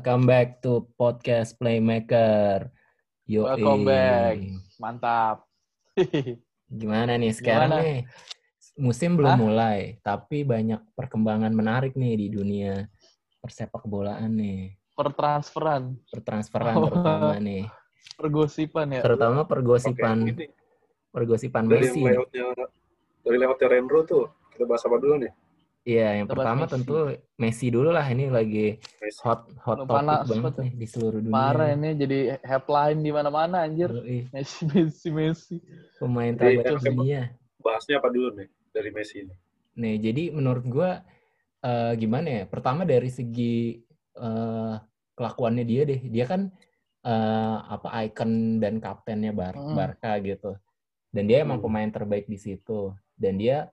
Welcome back to podcast Playmaker. Yo, Welcome back. Mantap. Gimana nih sekarang Gimana? nih? Musim belum Hah? mulai, tapi banyak perkembangan menarik nih di dunia persepak bolaan nih. Pertransferan, Pertransferan Oh. terutama nih. pergosipan ya. Terutama pergosipan ini pergosipan dari Messi. layoutnya dari layoutnya Renro tuh kita bahas apa dulu nih? Iya, yang bahas pertama Messi. tentu Messi dulu lah. Ini lagi Messi. hot hot topic panas banget banget. nih di seluruh dunia. Parah ini jadi headline di mana-mana anjir. Yoi, Messi, Messi, Messi. Pemain terbaik dunia. Bahasnya apa dulu nih dari Messi ini? Nih, jadi menurut gua eh, gimana ya? Pertama dari segi eh, kelakuannya dia deh. Dia kan eh, apa icon dan kaptennya Bar Mm. Barca gitu. Dan dia emang Hmm. pemain terbaik di situ. Dan dia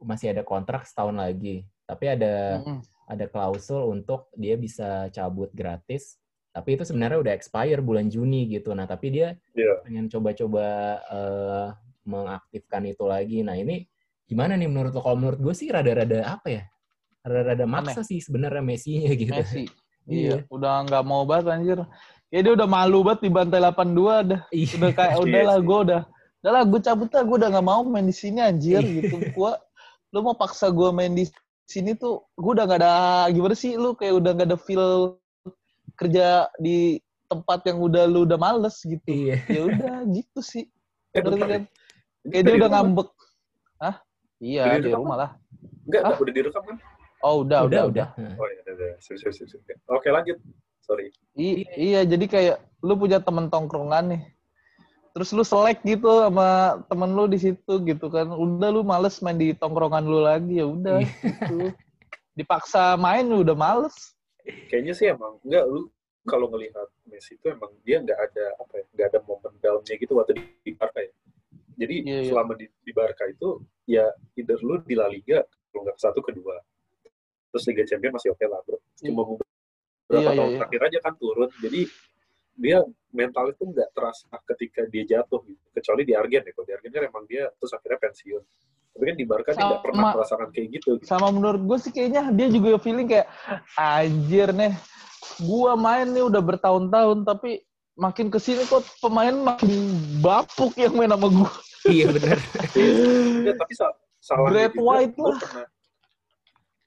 masih ada kontrak setahun lagi. Tapi ada Mm-mm. ada klausul untuk dia bisa cabut gratis. Tapi itu sebenarnya udah expire bulan Juni gitu. Nah, tapi dia Iya. pengen coba-coba eh, mengaktifkan itu lagi. Nah, ini gimana nih menurut lo? Kalau menurut gue sih rada-rada apa ya? Rada-rada maksa sih sebenarnya Messi-nya gitu. Messi. Iya. Iya, udah nggak mau banget anjir. Ya dia udah malu banget di bantai 82 dah. Iya. Udah kayak Iya udah lah sih. gue udah udah lah gue cabut lah gue udah nggak mau main di sini anjir Iya. gitu. Gua lu mau paksa gue main di sini tuh gue udah nggak ada gimana sih lu kayak udah nggak ada feel kerja di tempat yang udah lu udah males gitu. Iya. ya udah gitu sih Eh, bentar kan? kayak dia di udah ngambek Hah? iya Udah di rumah lah Enggak, Hah? enggak, udah direkam kan? oh udah udah udah, Oh iya, udah, udah. Oke, lanjut. Sorry. I- iya jadi kayak lu punya temen tongkrongan nih terus lu selek gitu sama temen lu di situ gitu kan udah lu males main di tongkrongan lu lagi ya udah Iya. gitu dipaksa main lu udah males Kayaknya sih emang enggak lu kalau ngelihat Messi itu emang dia nggak ada apa ya, nggak ada momen down-nya gitu waktu di, di Barca ya. Jadi Iya, iya. selama di, di Barca itu ya either lu di La Liga kalau nggak ke satu kedua. Terus Liga Champions masih oke lah, bro. Cuma beberapa Iya, iya, tahun iya. terakhir aja kan turun. Jadi dia mental itu nggak terasa ketika dia jatuh gitu. Kecuali di Argen ya. Kalau di Argen kan emang dia terus akhirnya pensiun. Tapi kan di Barca dia nggak pernah merasakan kayak gitu. gitu. sama menurut gue sih kayaknya dia juga feeling kayak anjir nih gua main nih udah bertahun-tahun tapi makin ke sini kok pemain makin bapuk yang main sama gua Iya bener. Enggak, tapi sa salah Great White gue lah. pernah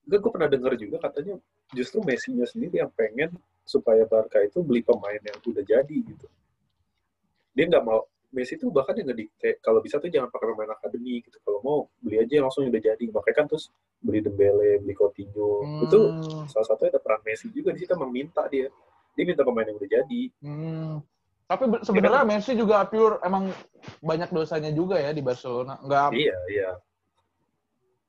enggak gue pernah dengar juga katanya justru Messi-nya sendiri yang pengen supaya Barca itu beli pemain yang udah jadi gitu. Dia nggak mau Messi tuh bahkan yang ngedikte kalau bisa tuh jangan pakai pemain akademi gitu. Kalau mau beli aja yang langsung yang udah jadi. Makanya kan terus beli Dembele, beli Coutinho. Itu Hmm, salah satunya ada peran Messi juga di situ emang minta dia. Dia minta pemain yang udah jadi. hmm. tapi be- sebenarnya Messi juga pure emang banyak dosanya juga ya di Barcelona nggak Iya, iya.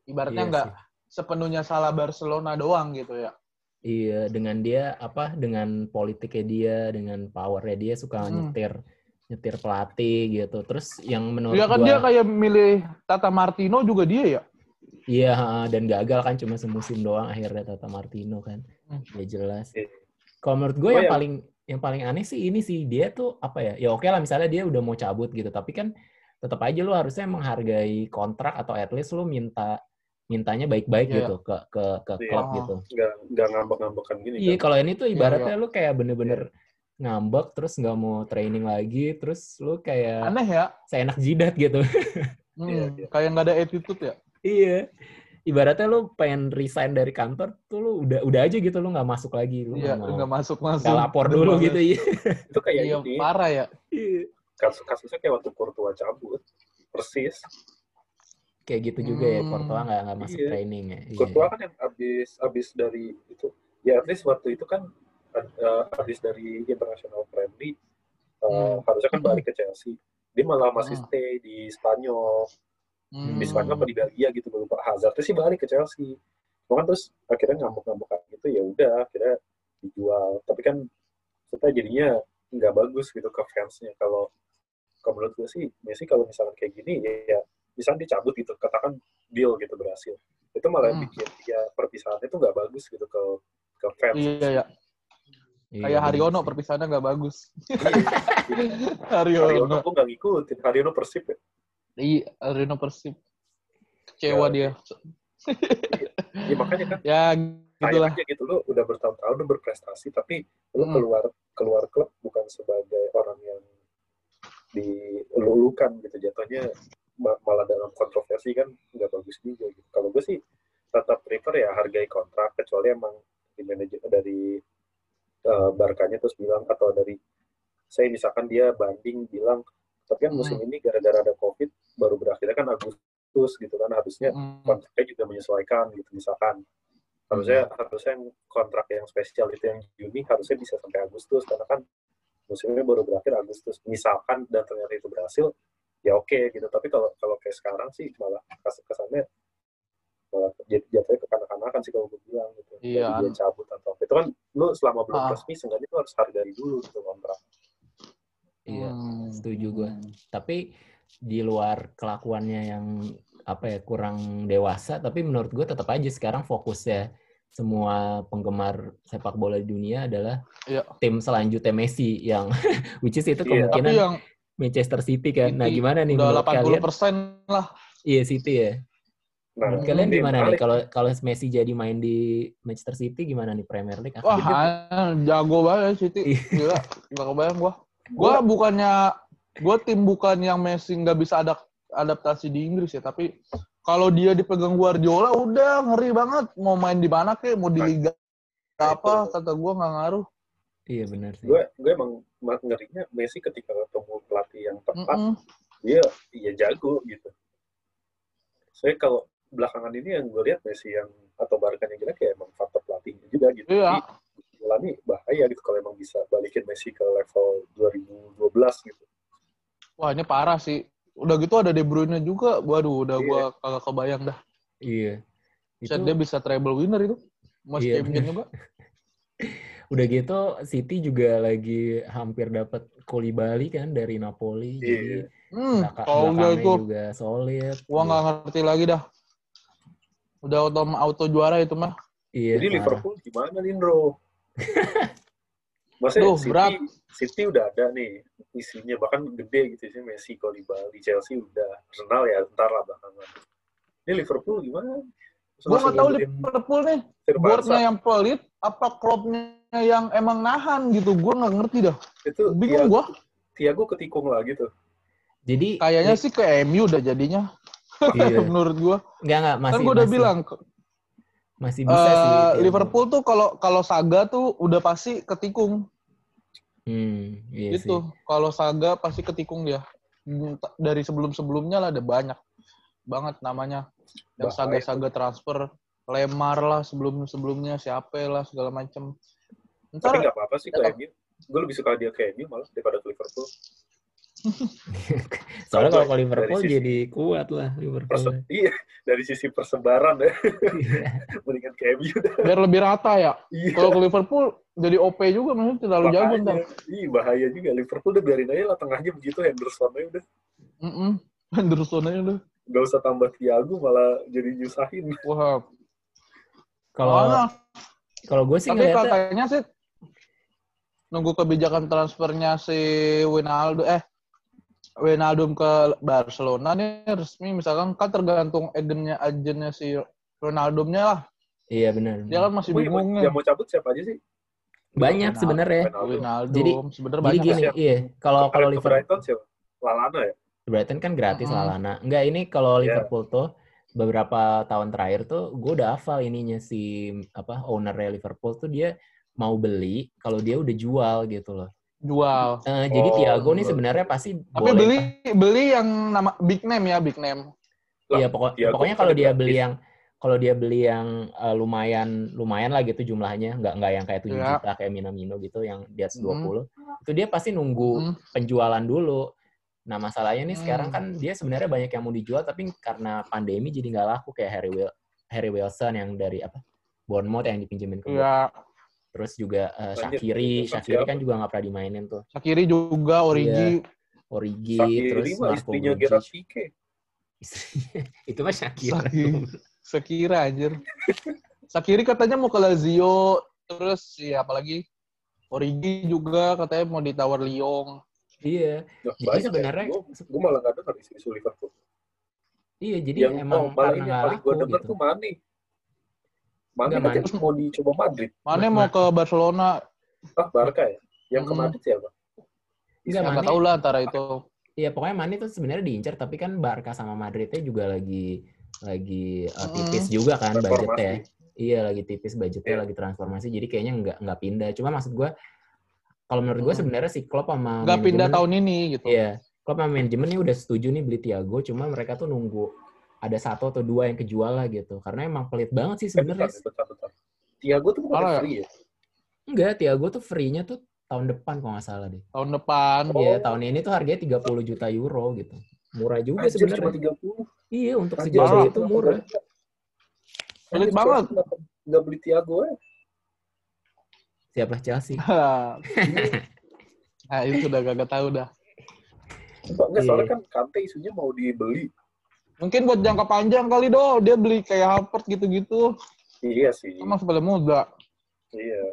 ibaratnya Iya nggak sih. sepenuhnya salah Barcelona doang gitu ya Iya, dengan dia apa? Dengan politiknya dia, dengan powernya dia suka Hmm. nyetir nyetir pelatih gitu. Terus yang menurut Iya kan gua dia kayak milih Tata Martino juga dia ya Iya, dan gagal kan cuma semusim doang akhirnya Tata Martino kan. Hmm. Ya jelas. Iya. Kalau menurut gue Oh, yang ya. paling yang paling aneh sih ini sih dia tuh apa ya? Ya oke lah misalnya dia udah mau cabut gitu, tapi kan tetap aja lu harusnya menghargai kontrak atau at least lu minta mintanya baik-baik Iya. gitu ke ke ke Iya. klub gitu. Nggak, nggak ngambek-ngambekan gini Iya, kan. kalau ini tuh Iya, ibaratnya lu kayak bener-bener ngambek terus nggak mau training lagi, terus lu kayak aneh ya seenak jidat gitu. Hmm, Iya, iya. kayak nggak ada attitude ya Iya. Ibaratnya lu pengen resign dari kantor tuh lu udah udah aja gitu lu nggak masuk lagi, lu iya nggak masuk masuk nggak lapor dulu gitu iya. Itu kayak iya ini. parah ya Iya. kasus kasusnya kayak waktu Courtois cabut persis Kayak gitu juga ya, Hmm. Courtois nggak nggak masuk Iya. training ya. Iya. Courtois kan yang abis abis dari itu ya at least waktu itu kan uh, abis dari international friendly uh, Hmm. harusnya kan balik ke Chelsea dia malah masih Hmm. stay di Spanyol Hmm. di Spanyol apa di Belgia gitu gue lupa Hazard sih balik ke Chelsea cuma kan terus akhirnya ngamuk-ngamuk gitu ya udah akhirnya dijual tapi kan kita jadinya nggak bagus gitu ke fansnya kalau kalau menurut gue sih Messi kalau misalkan kayak gini ya, ya misalnya dicabut gitu katakan deal gitu berhasil. Itu malah Hmm. bikin ya perpisahannya itu nggak bagus gitu ke ke fans. Iya ya Iya, kayak Haryono sih. perpisahannya nggak bagus. Haryono. Haryono gue nggak ngikutin. Haryono Persib ya? Iya Haryono Persib. Kecewa Ya. dia. ya makanya kan ya Gitulah. aja gitu lo udah bertahun-tahun udah berprestasi tapi lo Hmm. keluar keluar klub bukan sebagai orang yang dilulukan gitu. Jatuhnya malah dalam kontroversi kan nggak bagus juga gitu. Kalau gue sih tetap prefer ya hargai kontrak kecuali emang di manajer dari eh, Barkanya terus bilang atau dari saya misalkan dia banding bilang tapi kan musim Hmm. ini gara-gara ada covid baru berakhirnya kan Agustus gitu kan harusnya Mm. kontraknya juga menyesuaikan gitu misalkan harusnya harusnya yang kontrak yang spesial itu yang Juni harusnya bisa sampai Agustus karena kan musimnya baru berakhir Agustus misalkan dan ternyata itu berhasil ya oke gitu tapi kalau kalau kayak sekarang sih malah kes- kesannya malah jat- jatuhnya kekanak-kanakan sih kalau gue bilang gitu Iya. Jadi dia cabut atau apa. itu kan lu selama belum Ah. resmi seenggaknya lu harus hargai dulu gitu kontrak Iya, Hmm. setuju gue. Tapi di luar kelakuannya yang apa ya kurang dewasa, tapi menurut gue tetap aja sekarang fokusnya semua penggemar sepak bola di dunia adalah Iya. tim selanjutnya Messi yang which is itu Iya. Tapi kemungkinan yang Manchester City kan. Nah, City gimana nih udah menurut 80 kalian? persen lah. Iya City ya. nah Menurut kalian gimana nih kalau kalau Messi jadi main di Manchester City gimana nih Premier League? Wah, Akan- ah, jago banget City. Iya. Gila, nggak kebayang gua. Gua bukannya gua tim bukan yang Messi nggak bisa ada adaptasi di Inggris ya, tapi kalau dia dipegang Guardiola udah ngeri banget. Mau main di mana kek, mau di Nah, liga apa kata gua nggak ngaruh. Iya benar sih. gue gue emang ma- ngerinya Messi ketika ketemu pelatih yang tepat Mm-mm. dia dia jago gitu saya kalau belakangan ini yang gue lihat Messi yang atau Barca yang jelek ya emang faktor pelatihnya juga gitu Iya. Jadi bahaya gitu kalau emang bisa balikin Messi ke level 2012 gitu Wah ini parah sih. Udah gitu ada De Bruyne juga. Waduh, udah Iya. gua kagak kebayang dah. Iya. Bisa dia bisa treble winner itu. Mas Iya, champion juga. Udah gitu City juga lagi hampir dapat Koulibaly kan dari Napoli. Jadi Iya. Hmm, kalau udah belakangnya itu juga solid. gua nggak ngerti lagi dah. Udah auto auto juara itu mah. Iya. jadi parah. Liverpool gimana Lindro Maksudnya Duh, City, berat. City udah ada nih isinya bahkan gede gitu sih Messi, Koulibaly, Chelsea udah Arsenal ya ntar lah belakangan. Ini Liverpool gimana? Langsung nggak tahu Liverpool nih boardnya yang pelit apa klubnya yang emang nahan gitu. Gua nggak ngerti dah. itu Bingung Thiago, gua. Thiago ketikung lah gitu. Jadi Kayaknya sih ke MU udah jadinya. iya. Menurut gua. Enggak enggak masih kan gua udah masih, bilang masih bisa eh, sih. Thiago. Liverpool tuh kalau kalau Saga tuh udah pasti ketikung. Hmm, iya sih. gitu. Kalau Saga pasti ketikung dia. Dari sebelum-sebelumnya lah ada banyak banget namanya. Yang saga-saga transfer, Lemar lah sebelum-sebelumnya, siapa lah segala macem. Tapi Ntar nggak apa-apa sih ke MU. Gue lebih suka dia ke MU malah daripada ke Liverpool. Soalnya Kalau ke Liverpool sisi- jadi kuat lah Liverpool. Perse- iya, dari sisi persebaran ya, Iya. mendingan ke MU biar lebih rata ya. Iya. Kalau ke Liverpool jadi OP juga maksudnya terlalu jago ntar. Iya, bahaya juga. Liverpool udah biarin aja lah tengahnya begitu, Henderson aja udah. Mm Henderson aja udah. Gak usah tambah Thiago, malah jadi nyusahin. Wah, Kalau kalau gue sih tapi ngeliatnya katanya sih nunggu kebijakan transfernya si Wijnaldum eh Wijnaldum ke Barcelona nih resmi misalkan kan tergantung agennya agennya si Wijnaldumnya lah iya benar. dia kan masih bingung yang nih mau cabut siapa aja sih? Banyak sebenarnya. Jadi- sebenarnya Jadi banyak gini, ya. iya. Kalau kalau Liverpool Brighton siapa? Lalana ya? Brighton kan gratis Mm-mm. lah Lana. Enggak ini kalau Iya. Liverpool tuh beberapa tahun terakhir tuh gue udah hafal ininya si apa ownernya Liverpool tuh dia mau beli kalau dia udah jual gitu loh. jual Eh, jadi Oh, Thiago nih jual. sebenarnya pasti tapi boleh. beli beli yang nama big name ya big name Iya pokok, Thiago pokoknya kan kalau dia beli yang kalau dia beli yang eh, lumayan lumayan lah gitu jumlahnya, nggak nggak yang kayak 7 Iya. juta kayak Minamino gitu yang di atas Mm. 20. Itu dia pasti nunggu Mm. penjualan dulu. Nah, masalahnya nih sekarang Hmm. kan dia sebenarnya banyak yang mau dijual tapi karena pandemi jadi nggak laku kayak Harry Wil Harry Wilson yang dari apa? Bournemouth yang dipinjemin ke ya Terus juga Lanjut, Shakiri, Shakiri kan juga nggak pernah dimainin tuh. Shakiri juga Origi Origi, Sakiri terus Marco istrinya Grujic. Gerard Pique. Istrinya- itu mah Shakira. Shakiri. Sekira anjir. Sakiri katanya mau ke Lazio, terus ya apalagi Origi juga katanya mau ditawar Lyon. iya. Nggak Jadi banyak sebenarnya- ya. Gue malah nggak dengar isu-isu Liverpool. Iya, jadi yang emang oh, karena yang paling laku gue denger gitu. tuh Mane. Mane Nggak, katanya mau dicoba Madrid. Mane Ma- mau ma- ke Barcelona. Ah, Barca ya? Yang ke Hmm. Madrid ya, Bang? Enggak, Ya, nggak Mane- tahu lah antara itu. Iya pokoknya Mane tuh sebenarnya diincar tapi kan Barca sama Madridnya juga lagi lagi uh, tipis juga kan budgetnya. Iya lagi tipis budgetnya Iya. lagi transformasi jadi kayaknya nggak nggak pindah. Cuma maksud gua kalau menurut gua Hmm. sebenarnya si Klopp sama Nggak pindah tahun ini gitu. Iya Klopp sama manajemen ini udah setuju nih beli Thiago cuma mereka tuh nunggu ada satu atau dua yang kejual lah gitu karena emang pelit banget sih sebenarnya. Tiago tuh bukan ya? free ya? Enggak Thiago tuh free-nya tuh tahun depan kalau nggak salah deh. Tahun depan. Oh. Iya tahun ini tuh harganya 30 juta euro gitu. Murah juga Anjir, cuma sebenarnya. 30. Iya untuk Anjir, parah. itu murah. Pelit banget. Nggak beli Tiago ya? Siapa Chelsea? nah itu udah gak tahu dah. Enggak, enggak, Iya. soalnya kan Kante isunya mau dibeli. Mungkin buat jangka panjang kali do, dia beli kayak Harvard gitu-gitu. Iya sih. Masih pada muda. Iya.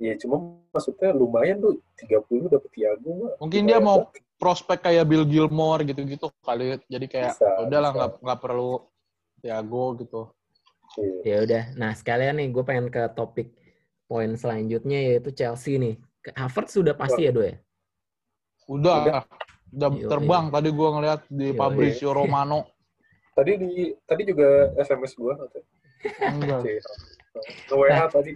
Iya, cuma maksudnya lumayan tuh 30 dapet Tiago. Mungkin dia mau prospek kayak Bill Gilmore gitu-gitu kali. Jadi kayak Bisa, udahlah bisa. nggak nggak perlu Thiago gitu. Iya. Ya udah. Nah sekalian nih gue pengen ke topik poin selanjutnya yaitu Chelsea nih. Ke- Havertz sudah pasti ya do ya. Udah, Udah. udah, terbang tadi gua ngeliat di. Fabrizio Romano. Tadi di tadi juga SMS gua. Enggak. Iya. Nge-WA tadi.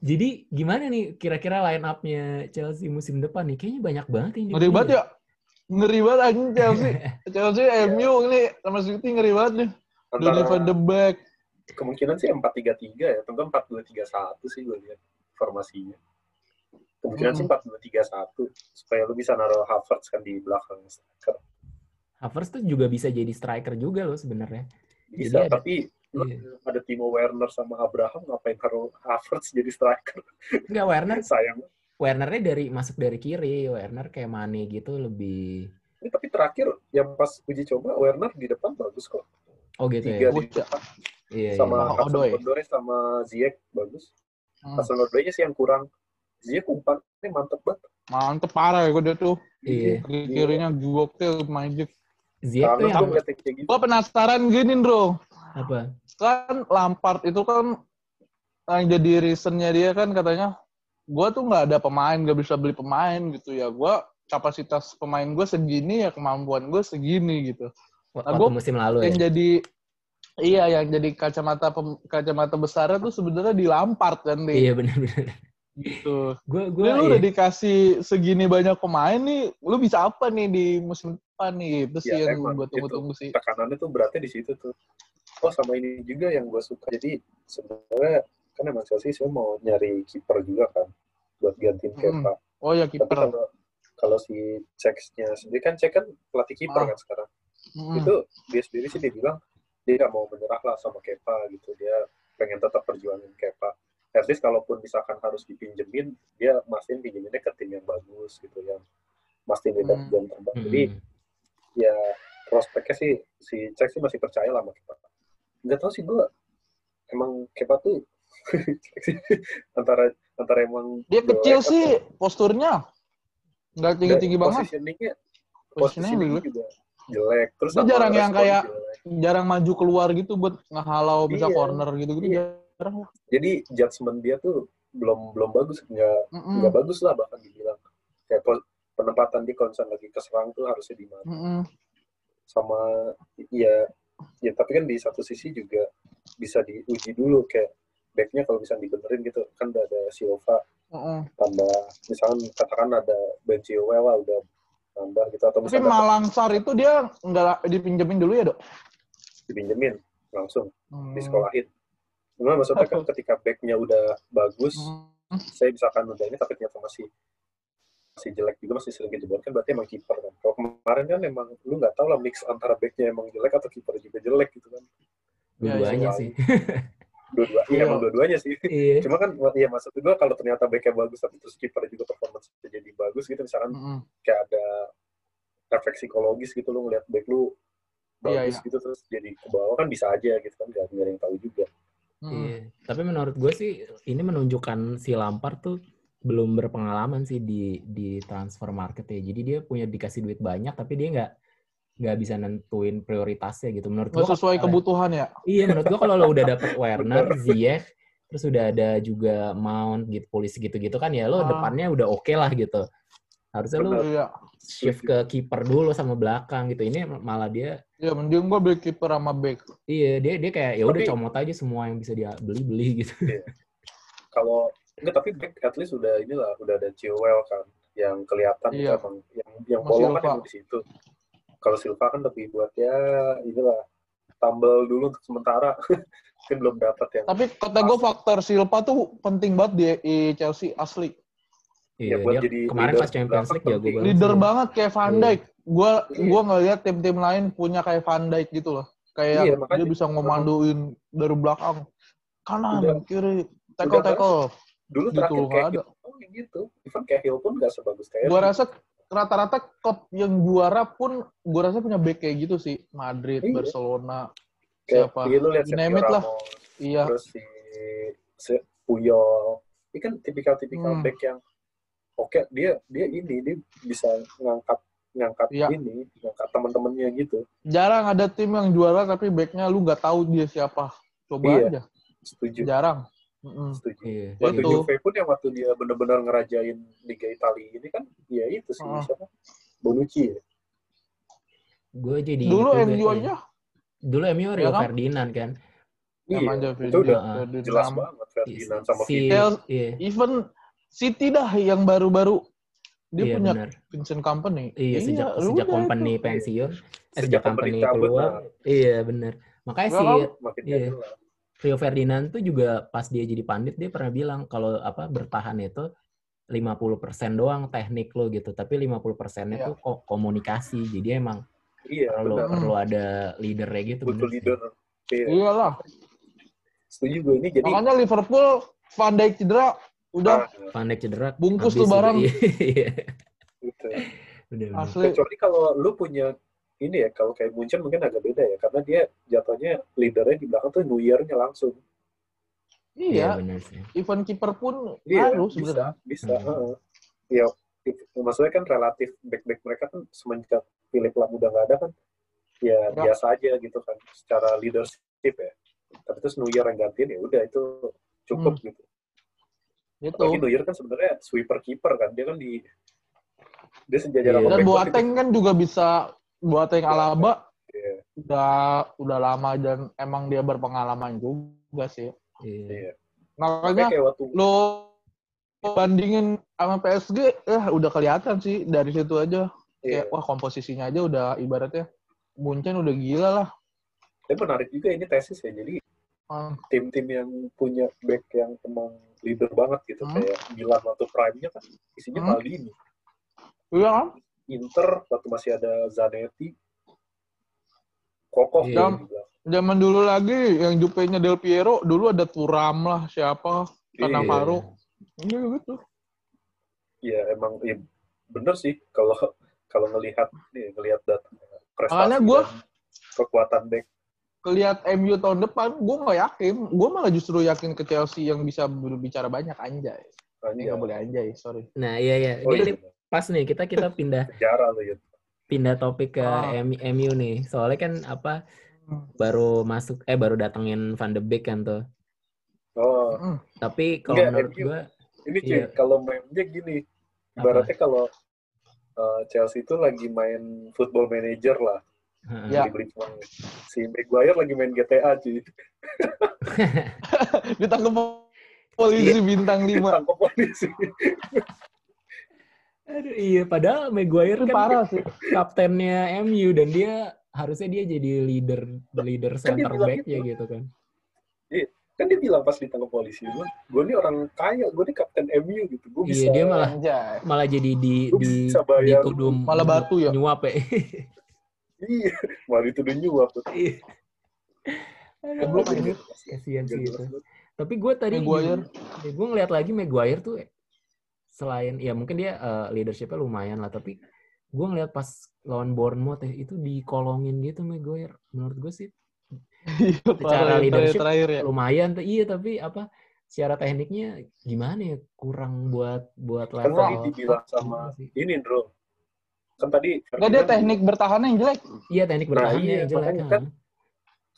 Jadi gimana nih kira-kira line up-nya Chelsea musim depan nih? Kayaknya banyak banget yang Ngeri banget ya. Ngeri banget anjing Chelsea. Chelsea MU ini sama City ngeri banget nih. Donny van de Beek. kemungkinan sih 4-3-3 ya. Tentu 4-2-3-1 sih gue lihat formasinya. Kemungkinan sih 4-2-3-1 supaya lu bisa naruh Havertz kan di belakang striker. Havertz tuh juga bisa jadi striker juga loh sebenarnya. Bisa, Jadi ada- tapi lu Iya. ada Timo Werner sama Abraham ngapain naruh Havertz jadi striker? Enggak Werner, Sayang. Wernernya dari masuk dari kiri, Werner kayak Mane gitu lebih Ini tapi terakhir yang pas uji coba Werner di depan bagus kok. Oh gitu Tiga ya. di ya. depan Iya, sama iya. Oh, Hudson Odoi. Odoi sama Ziyech bagus. Hmm, Hudson Odoi sih yang kurang. Ziyech umpannya mantep banget. Mantep parah ya gue tuh. Iya. Kiri kirinya gokil Magic. Ziyech tuh Kangen yang gitu. Gue penasaran gini bro. apa? Kan Lampard itu kan yang jadi reasonnya dia kan katanya gue tuh nggak ada pemain nggak bisa beli pemain gitu ya gue kapasitas pemain gue segini ya kemampuan gue segini gitu Waktu gua- musim lalu ya. yang jadi iya yang jadi kacamata pem- kacamata besarnya tuh sebenarnya di Lampard kan nih Iya benar-benar. gitu Gue gue lu iya. udah dikasih segini banyak pemain nih, lu bisa apa nih di musim depan nih? Itu sih Ya, yang gue tunggu-tunggu sih. Tekanannya tuh beratnya di situ tuh. Oh sama ini juga yang gue suka. Jadi sebenarnya kan emang Chelsea saya mau nyari kiper juga kan buat gantiin Hmm. Kepa. Oh ya Tapi kiper. kalau si Ceks-nya sendiri kan Cek kan pelatih kiper Ah. kan sekarang. Hmm. Itu dia sendiri sih dia bilang dia nggak mau menyerah lah sama Kepa gitu. Dia pengen tetap perjuangin Kepa. At least kalaupun misalkan harus dipinjemin, dia mastiin pinjeminnya ke tim yang bagus gitu yang mastiin dia dapat Hmm. jam terbang. Hmm. Ya prospeknya sih si Cek sih masih percaya lah sama Kepa. Nggak tahu sih gue emang Kepa tuh antara antara emang Dia kecil atau- sih posturnya. Nggak tinggi-tinggi dan banget. Positioningnya Posisinya positioningnya juga jelek. Terus Dia jarang yang kayak- jelek. Jarang maju keluar gitu buat ngehalau bisa Iya. corner gitu-gitu. Iya. Jarang. Jadi judgement dia tuh belum belum bagus, nggak Mm-mm. nggak bagus lah bahkan dibilang. Kayak penempatan kalau misalnya lagi keserang tuh harusnya di mana. Mm-mm. Sama ya ya tapi kan di satu sisi juga bisa diuji dulu kayak backnya kalau bisa dibenerin gitu kan udah ada Silva Mm-mm. tambah misalkan katakan ada Ben Chilwell lah udah tambah gitu atau Tapi misalnya Malang Sar itu dia nggak dipinjemin dulu ya dok? dipinjemin langsung Hmm. disekolahin. Cuma maksudnya kan ketika backnya udah bagus, Hmm. saya misalkan udah ini tapi ternyata masih masih jelek juga masih sering kejebol kan berarti emang kiper kan. Kalau kemarin kan emang lu nggak tahu lah mix antara backnya emang jelek atau kiper juga jelek gitu kan. dua-duanya Iya, sih. Dua-dua, iya Iya. emang dua-duanya sih. Iya. Cuma kan ya maksud gue kalau ternyata backnya bagus tapi terus kiper juga performance jadi bagus gitu misalkan Mm-mm. kayak ada efek psikologis gitu lu ngeliat back lu bagus iya. gitu terus jadi ke bawah kan bisa aja gitu kan nggak nggak ada yang tahu juga. Mm-mm. Iya. Tapi menurut gue sih ini menunjukkan si Lampard tuh belum berpengalaman sih di di transfer market ya. Jadi dia punya dikasih duit banyak tapi dia nggak nggak bisa nentuin prioritasnya gitu. Menurut gue sesuai kebutuhan ya. Iya, menurut gua kalau lo udah dapet Werner, Ziyech, terus udah ada juga mount gitu polisi gitu-gitu kan ya lo Ah. depannya udah oke lah gitu harusnya lo. Iya. shift ke kiper dulu sama belakang gitu ini malah dia Ya mending gua beli kiper sama back. iya dia dia kayak ya udah Tapi- comot aja semua yang bisa dia beli beli gitu Kalau enggak tapi back at least udah inilah udah ada Chilwell kan yang kelihatan Iya. emang yang yang bolong kan di situ. Kalau Silva kan lebih buat ya inilah tambal dulu untuk sementara. kan belum dapat yang Tapi kata gue faktor Silva tuh penting banget di, di Chelsea asli. iya buat dia jadi kemarin pas Champions League jago penting. banget Leader sih. banget kayak Van Iya. Dijk. Gua Iya. gua ngeliat tim-tim lain punya kayak Van Dijk gitu loh. Kayak Iya, makanya. dia bisa ngomanduin dari belakang. Kanan, Udah- kiri, tackle tackle. Dulu Gitu, terakhir kayak ada. gitu. Oh, gitu. Even kayak Hill pun nggak sebagus kayak Gua rasa rata-rata klub yang juara pun gua rasa punya back kayak gitu sih. Madrid, Iya. Barcelona, kayak siapa? iya, lu lihat lah. Iya. terus si, si Puyol. Ini kan tipikal-tipikal Hmm. back yang oke dia dia ini dia bisa ngangkat ngangkat Iya. ini ngangkat teman-temannya gitu. Jarang ada tim yang juara tapi backnya lu nggak tahu dia siapa. Coba Iya. aja. Setuju. Jarang. Mm-mm. Setuju. iya Waktu Itu. Juve pun yang waktu dia benar-benar ngerajain Liga Italia ini kan ya itu sih Ah. siapa? Bonucci ya. gue jadi Dulu MU aja. dulu MU Rio Ya kan? Ferdinand kan Iya, Namanya itu udah Ferdinand. jelas banget Ferdinand sama si. Kel- iya Even City dah yang baru-baru dia iya punya benar Vincent Company. iya sejak sejak udah company itu. pensiun eh, Sejak sejak company keluar nah. iya benar makanya Gua si kan- Makin Iya. Rio Ferdinand tuh juga pas dia jadi pandit dia pernah bilang kalau apa bertahan itu 50% doang teknik lo gitu, tapi 50 persennya Iya. tuh ko- komunikasi. Jadi emang Iya, perlu benar. perlu ada leadernya gitu. Butuh leader. Iya. Iyalah. Setuju gue ini jadi Makanya Liverpool Van Dijk cedera udah Ah, Van Dijk cedera. Bungkus tuh barang. Iya. gitu. Asli. Kecuali kalau lu punya ini ya, kalau kayak Munchen mungkin agak beda ya, karena dia jatuhnya leadernya di belakang tuh Neuer-nya langsung. Iya sih. even kiper pun Iya, harus bisa, sebenarnya. bisa. Hmm. heeh. Ya, maksudnya kan relatif back-back mereka kan semenjak Philip Lam udah nggak ada kan, ya, Ya. biasa aja gitu kan, secara leadership ya. Tapi terus Neuer yang gantiin ya udah itu cukup Hmm. gitu. Gitu. Apalagi Neuer kan sebenarnya sweeper keeper kan, dia kan di dia sejajar Iya. sama Dan Boateng kan juga bisa Boateng Alaba Iya. udah udah lama dan emang dia berpengalaman juga sih. Iya. Iya. Makanya Makanya kayak waktu lo bandingin sama PSG, eh udah kelihatan sih dari situ aja. iya. Kayak wah komposisinya aja udah ibaratnya Munchen udah gila lah. Tapi menarik juga ini tesis ya. Jadi Ah, tim-tim yang punya back yang emang leader banget gitu Hmm. kayak Milan waktu prime-nya kan isinya Hmm. Maldini. Iya kan? Inter waktu masih ada Zanetti. Kokoh Iya. dia dibilang. Zaman dulu lagi yang Jupe-nya Del Piero, dulu ada Turam lah, siapa, Cannavaro. Iya gitu. Iya emang iya, bener sih kalau kalau ngelihat nih ngelihat data prestasi dan kekuatan back. Kelihat MU tahun depan, gue nggak yakin. Gue malah justru yakin ke Chelsea yang bisa berbicara banyak anjay. Ini Anjay. nggak boleh anjay, sorry. Nah iya iya. Oh, Ini, iya. pas nih kita kita pindah Sejarah lo ya. pindah topik ke Ah. M- MU nih. Soalnya kan apa baru masuk eh baru datengin Van de Beek kan tuh. Oh, Mm. Tapi kalau Enggak, menurut MU. gua ini cuy, Iya. kalau mainnya gini. Ibaratnya kalau uh, Chelsea itu lagi main football manager lah. heeh. Ya. Si Maguire lagi main GTA cuy. Ditangkap polisi bintang 5. Ditangkap polisi. Aduh, iya padahal Maguire kan parah sih. kaptennya MU dan dia harusnya dia jadi leader leader Kan center bilang back-nya gitu. gitu kan. kan dia bilang pas ditangkap polisi gue gue ini orang kaya gue ini kapten MU gitu gue Iya, bisa dia malah Anjay. malah jadi di Gua di bayar. dituduh Malah batu ya? nyuap ya. iya malah dituduh nyuap Iya. Aduh, Goblok Gak anjir. jelas. Kasihan sih itu. banget. Tapi gue tadi Maguire. gue ngeliat lagi Maguire tuh selain ya mungkin dia eh, leadershipnya lumayan lah tapi gue ngeliat pas lawan Bournemouth ya itu dikolongin gitu Maguire menurut gue sih Iya, Secara leadership, terakhir ya. lumayan tuh iya tapi apa secara tekniknya gimana ya kurang buat buat kan level tadi dibilang sama sih. ini bro kan tadi Enggak dia teknik bertahannya yang jelek. iya teknik Nah, bertahannya iya, yang jelek kan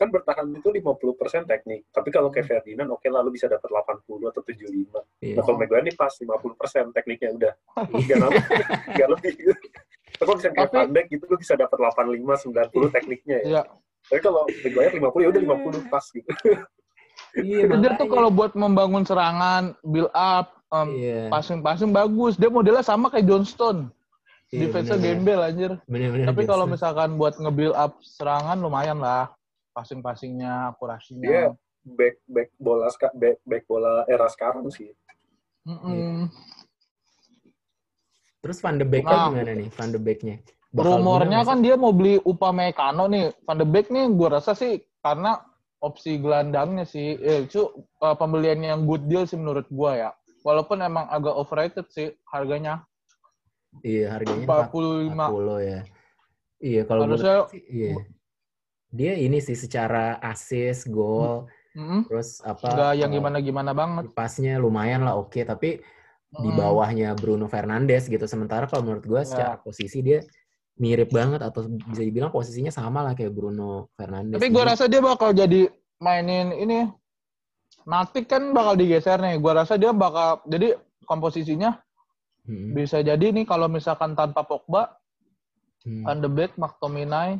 kan bertahan itu 50% teknik. Tapi kalau kayak Ferdinand, oke lah lu bisa dapat 80 atau 75. Iya. Nah, kalau Maguire ini pas 50% tekniknya udah. Nggak lebih. Nggak lebih. Tapi kalau misalnya kayak Van Dijk gitu, lu bisa dapat 85, 90 tekniknya ya. Iya. Tapi kalau Maguire 50, ya udah 50 pas gitu. Iya, Itu dia tuh kalau buat membangun serangan, build up, um, Iya. passing-passing bagus. Dia modelnya sama kayak Johnston. Iya, Defense-nya bener, gembel anjir. Bener-bener. Tapi kalau misalkan buat nge-build up serangan lumayan lah. Passing-passingnya, akurasinya. Dia back back bola back back bola era sekarang sih. Mm-mm. Terus Van de Beek Nah. gimana nih? Van de Beek-nya? Rumornya kan dia mau beli Upamecano nih. Van de Beek nih gue rasa sih karena opsi gelandangnya sih. Eh, itu uh, pembelian yang good deal sih menurut gue ya. Walaupun emang agak overrated sih harganya. Iya, harganya 45. 40 ya. Iya, kalau menurut Harusnya sih, iya. Dia ini sih secara assist, gol, mm, terus apa? nggak yang eh, gimana-gimana banget. Pasnya lumayan lah oke, tapi di Mm. bawahnya Bruno Fernandes gitu. Sementara kalau menurut gue secara Ya. posisi dia mirip banget atau bisa dibilang posisinya sama lah kayak Bruno Fernandes. Tapi gue Jadi- rasa dia bakal jadi mainin ini. Matic kan bakal digeser nih. Gue rasa dia bakal jadi komposisinya Hmm, bisa jadi nih kalau misalkan tanpa Pogba, hmm, Van de Beek, McTominay,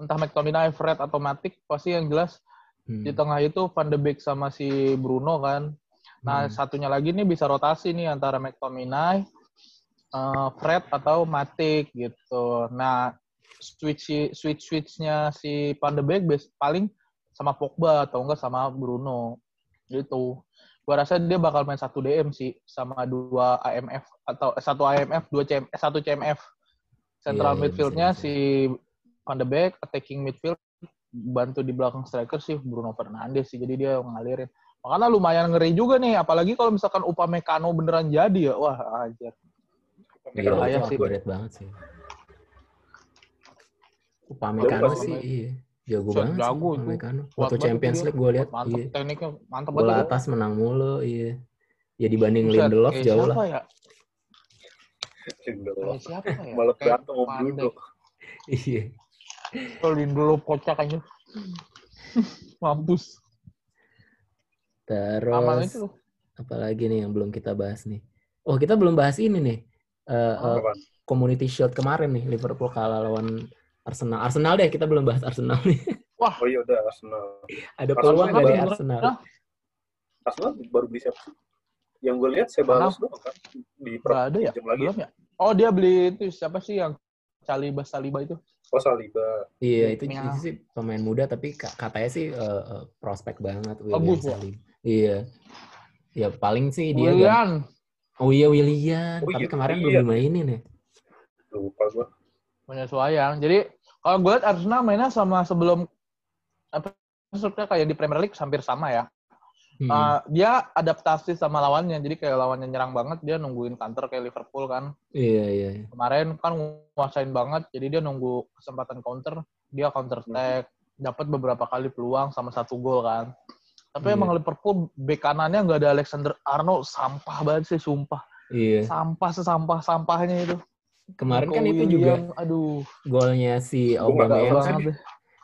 entah McTominay, Fred atau Matic, pasti yang jelas hmm, di tengah itu Van de Beek sama si Bruno kan. Nah, hmm. satunya lagi nih bisa rotasi nih antara McTominay, eh, Fred atau Matic gitu. Nah, switch switch switchnya si Van de Beek paling sama Pogba atau enggak sama Bruno gitu. Gua rasa dia bakal main satu DM sih sama dua AMF atau eh, satu AMF, dua CM, eh, satu CMF. Central Iya, iya, midfieldnya bisa. si Van de Beek, attacking midfield bantu di belakang striker sih Bruno Fernandes sih. Jadi dia ngalirin. Makanya lumayan ngeri juga nih, apalagi kalau misalkan Upamecano beneran jadi ya. Wah, aja. Iya, bahaya itu sih. banget sih. Upamecano sih, iya. Jago banget sih jago itu. Upamecano. Waktu Champions. League gue lihat, iya. tekniknya, mantap Bola banget. atas menang mulu, iya. Ya dibanding Lindelof jauh lah. ya? Lindelof. Siapa ya? Malah berantem Bruno. Iya. Kalau Lindelof kocak aja. Mampus. Terus apalagi nih yang belum kita bahas nih? Oh, kita belum bahas ini nih. Eh, eh, Apaan? Community Shield kemarin nih Liverpool kalah lawan Arsenal. Arsenal deh, kita belum bahas Arsenal nih. Oh iya udah Arsenal. Ada Arsenal peluang nggak di bener- Arsenal? Arsenal baru beli siapa sih? Yang gue lihat Sebalos doang kan di Nggak ada ya? pinjam lagi. belum ya? Oh, dia beli itu siapa sih yang Saliba Saliba itu? Oh Saliba. Iya, itu, Ya. itu sih pemain muda tapi ka- katanya sih eh, prospek banget William ya? Salim. Iya. Ya paling sih dia gan- Willian. Oh iya William, Oh tapi iya, kemarin iya. belum dimainin ya. Lupa gue. penyesuaian. Jadi kalau gue lihat Arsenal mainnya sama sebelum apa maksudnya kayak di Premier League hampir sama ya. Hmm. Uh, dia adaptasi sama lawannya. Jadi kayak lawannya nyerang banget, dia nungguin counter kayak Liverpool kan. Iya iya. iya. Kemarin kan nguasain banget, jadi dia nunggu kesempatan counter, dia counter attack, dapat beberapa kali peluang sama satu gol kan. Tapi Iya. emang Liverpool bek kanannya nggak ada Alexander Arnold, sampah banget sih sumpah. Iya. Sampah sesampah sampahnya itu. Kemarin Nico kan itu juga aduh, golnya si Aubameyang kan.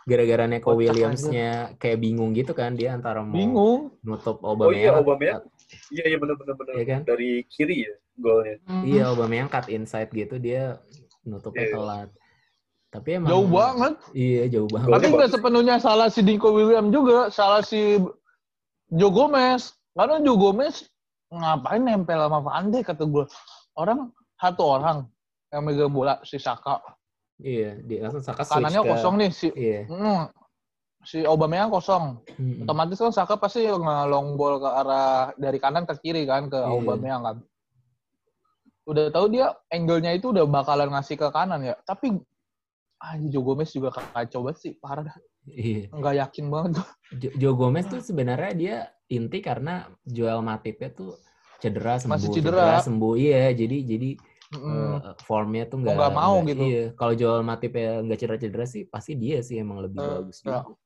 Gara-gara Neko Kocak Williams-nya kayak bingung gitu kan dia antara mau Bingung. nutup Oh iya Aubameyang. Aubameyang. Iya iya benar benar benar. Iya kan? Dari kiri ya golnya. Iya, Aubameyang cut inside gitu dia nutupnya Iya. telat. Tapi emang Jauh banget. Iya, jauh banget. Tapi nggak sepenuhnya salah si Nico Williams juga, salah si Joe Gomez. Karena Joe Gomez ngapain nempel sama Van Dijk kata gue. Orang satu orang yang megang bola si Saka. Iya, dia langsung Saka switch Kanannya ke- kosong nih si Iya. hmm, si Aubameyang kosong. Mm-mm. Otomatis kan Saka pasti ngelong ball ke arah dari kanan ke kiri kan ke Iya. Aubameyang kan. Udah tahu dia angle-nya itu udah bakalan ngasih ke kanan ya. Tapi anjir Joe Gomez juga kacau banget sih, parah dah. Iya. Nggak yakin banget. Jo- Joe Gomez tuh sebenarnya dia inti karena Joel Matipnya tuh cedera sembuh, Masih cedera. sembuh. Iya, jadi jadi Mm. eh, formnya tuh Oh, nggak nggak mau gitu. Iya, kalau Joel Matip ya nggak cedera-cedera sih pasti dia sih emang lebih Eh, bagus ya. juga.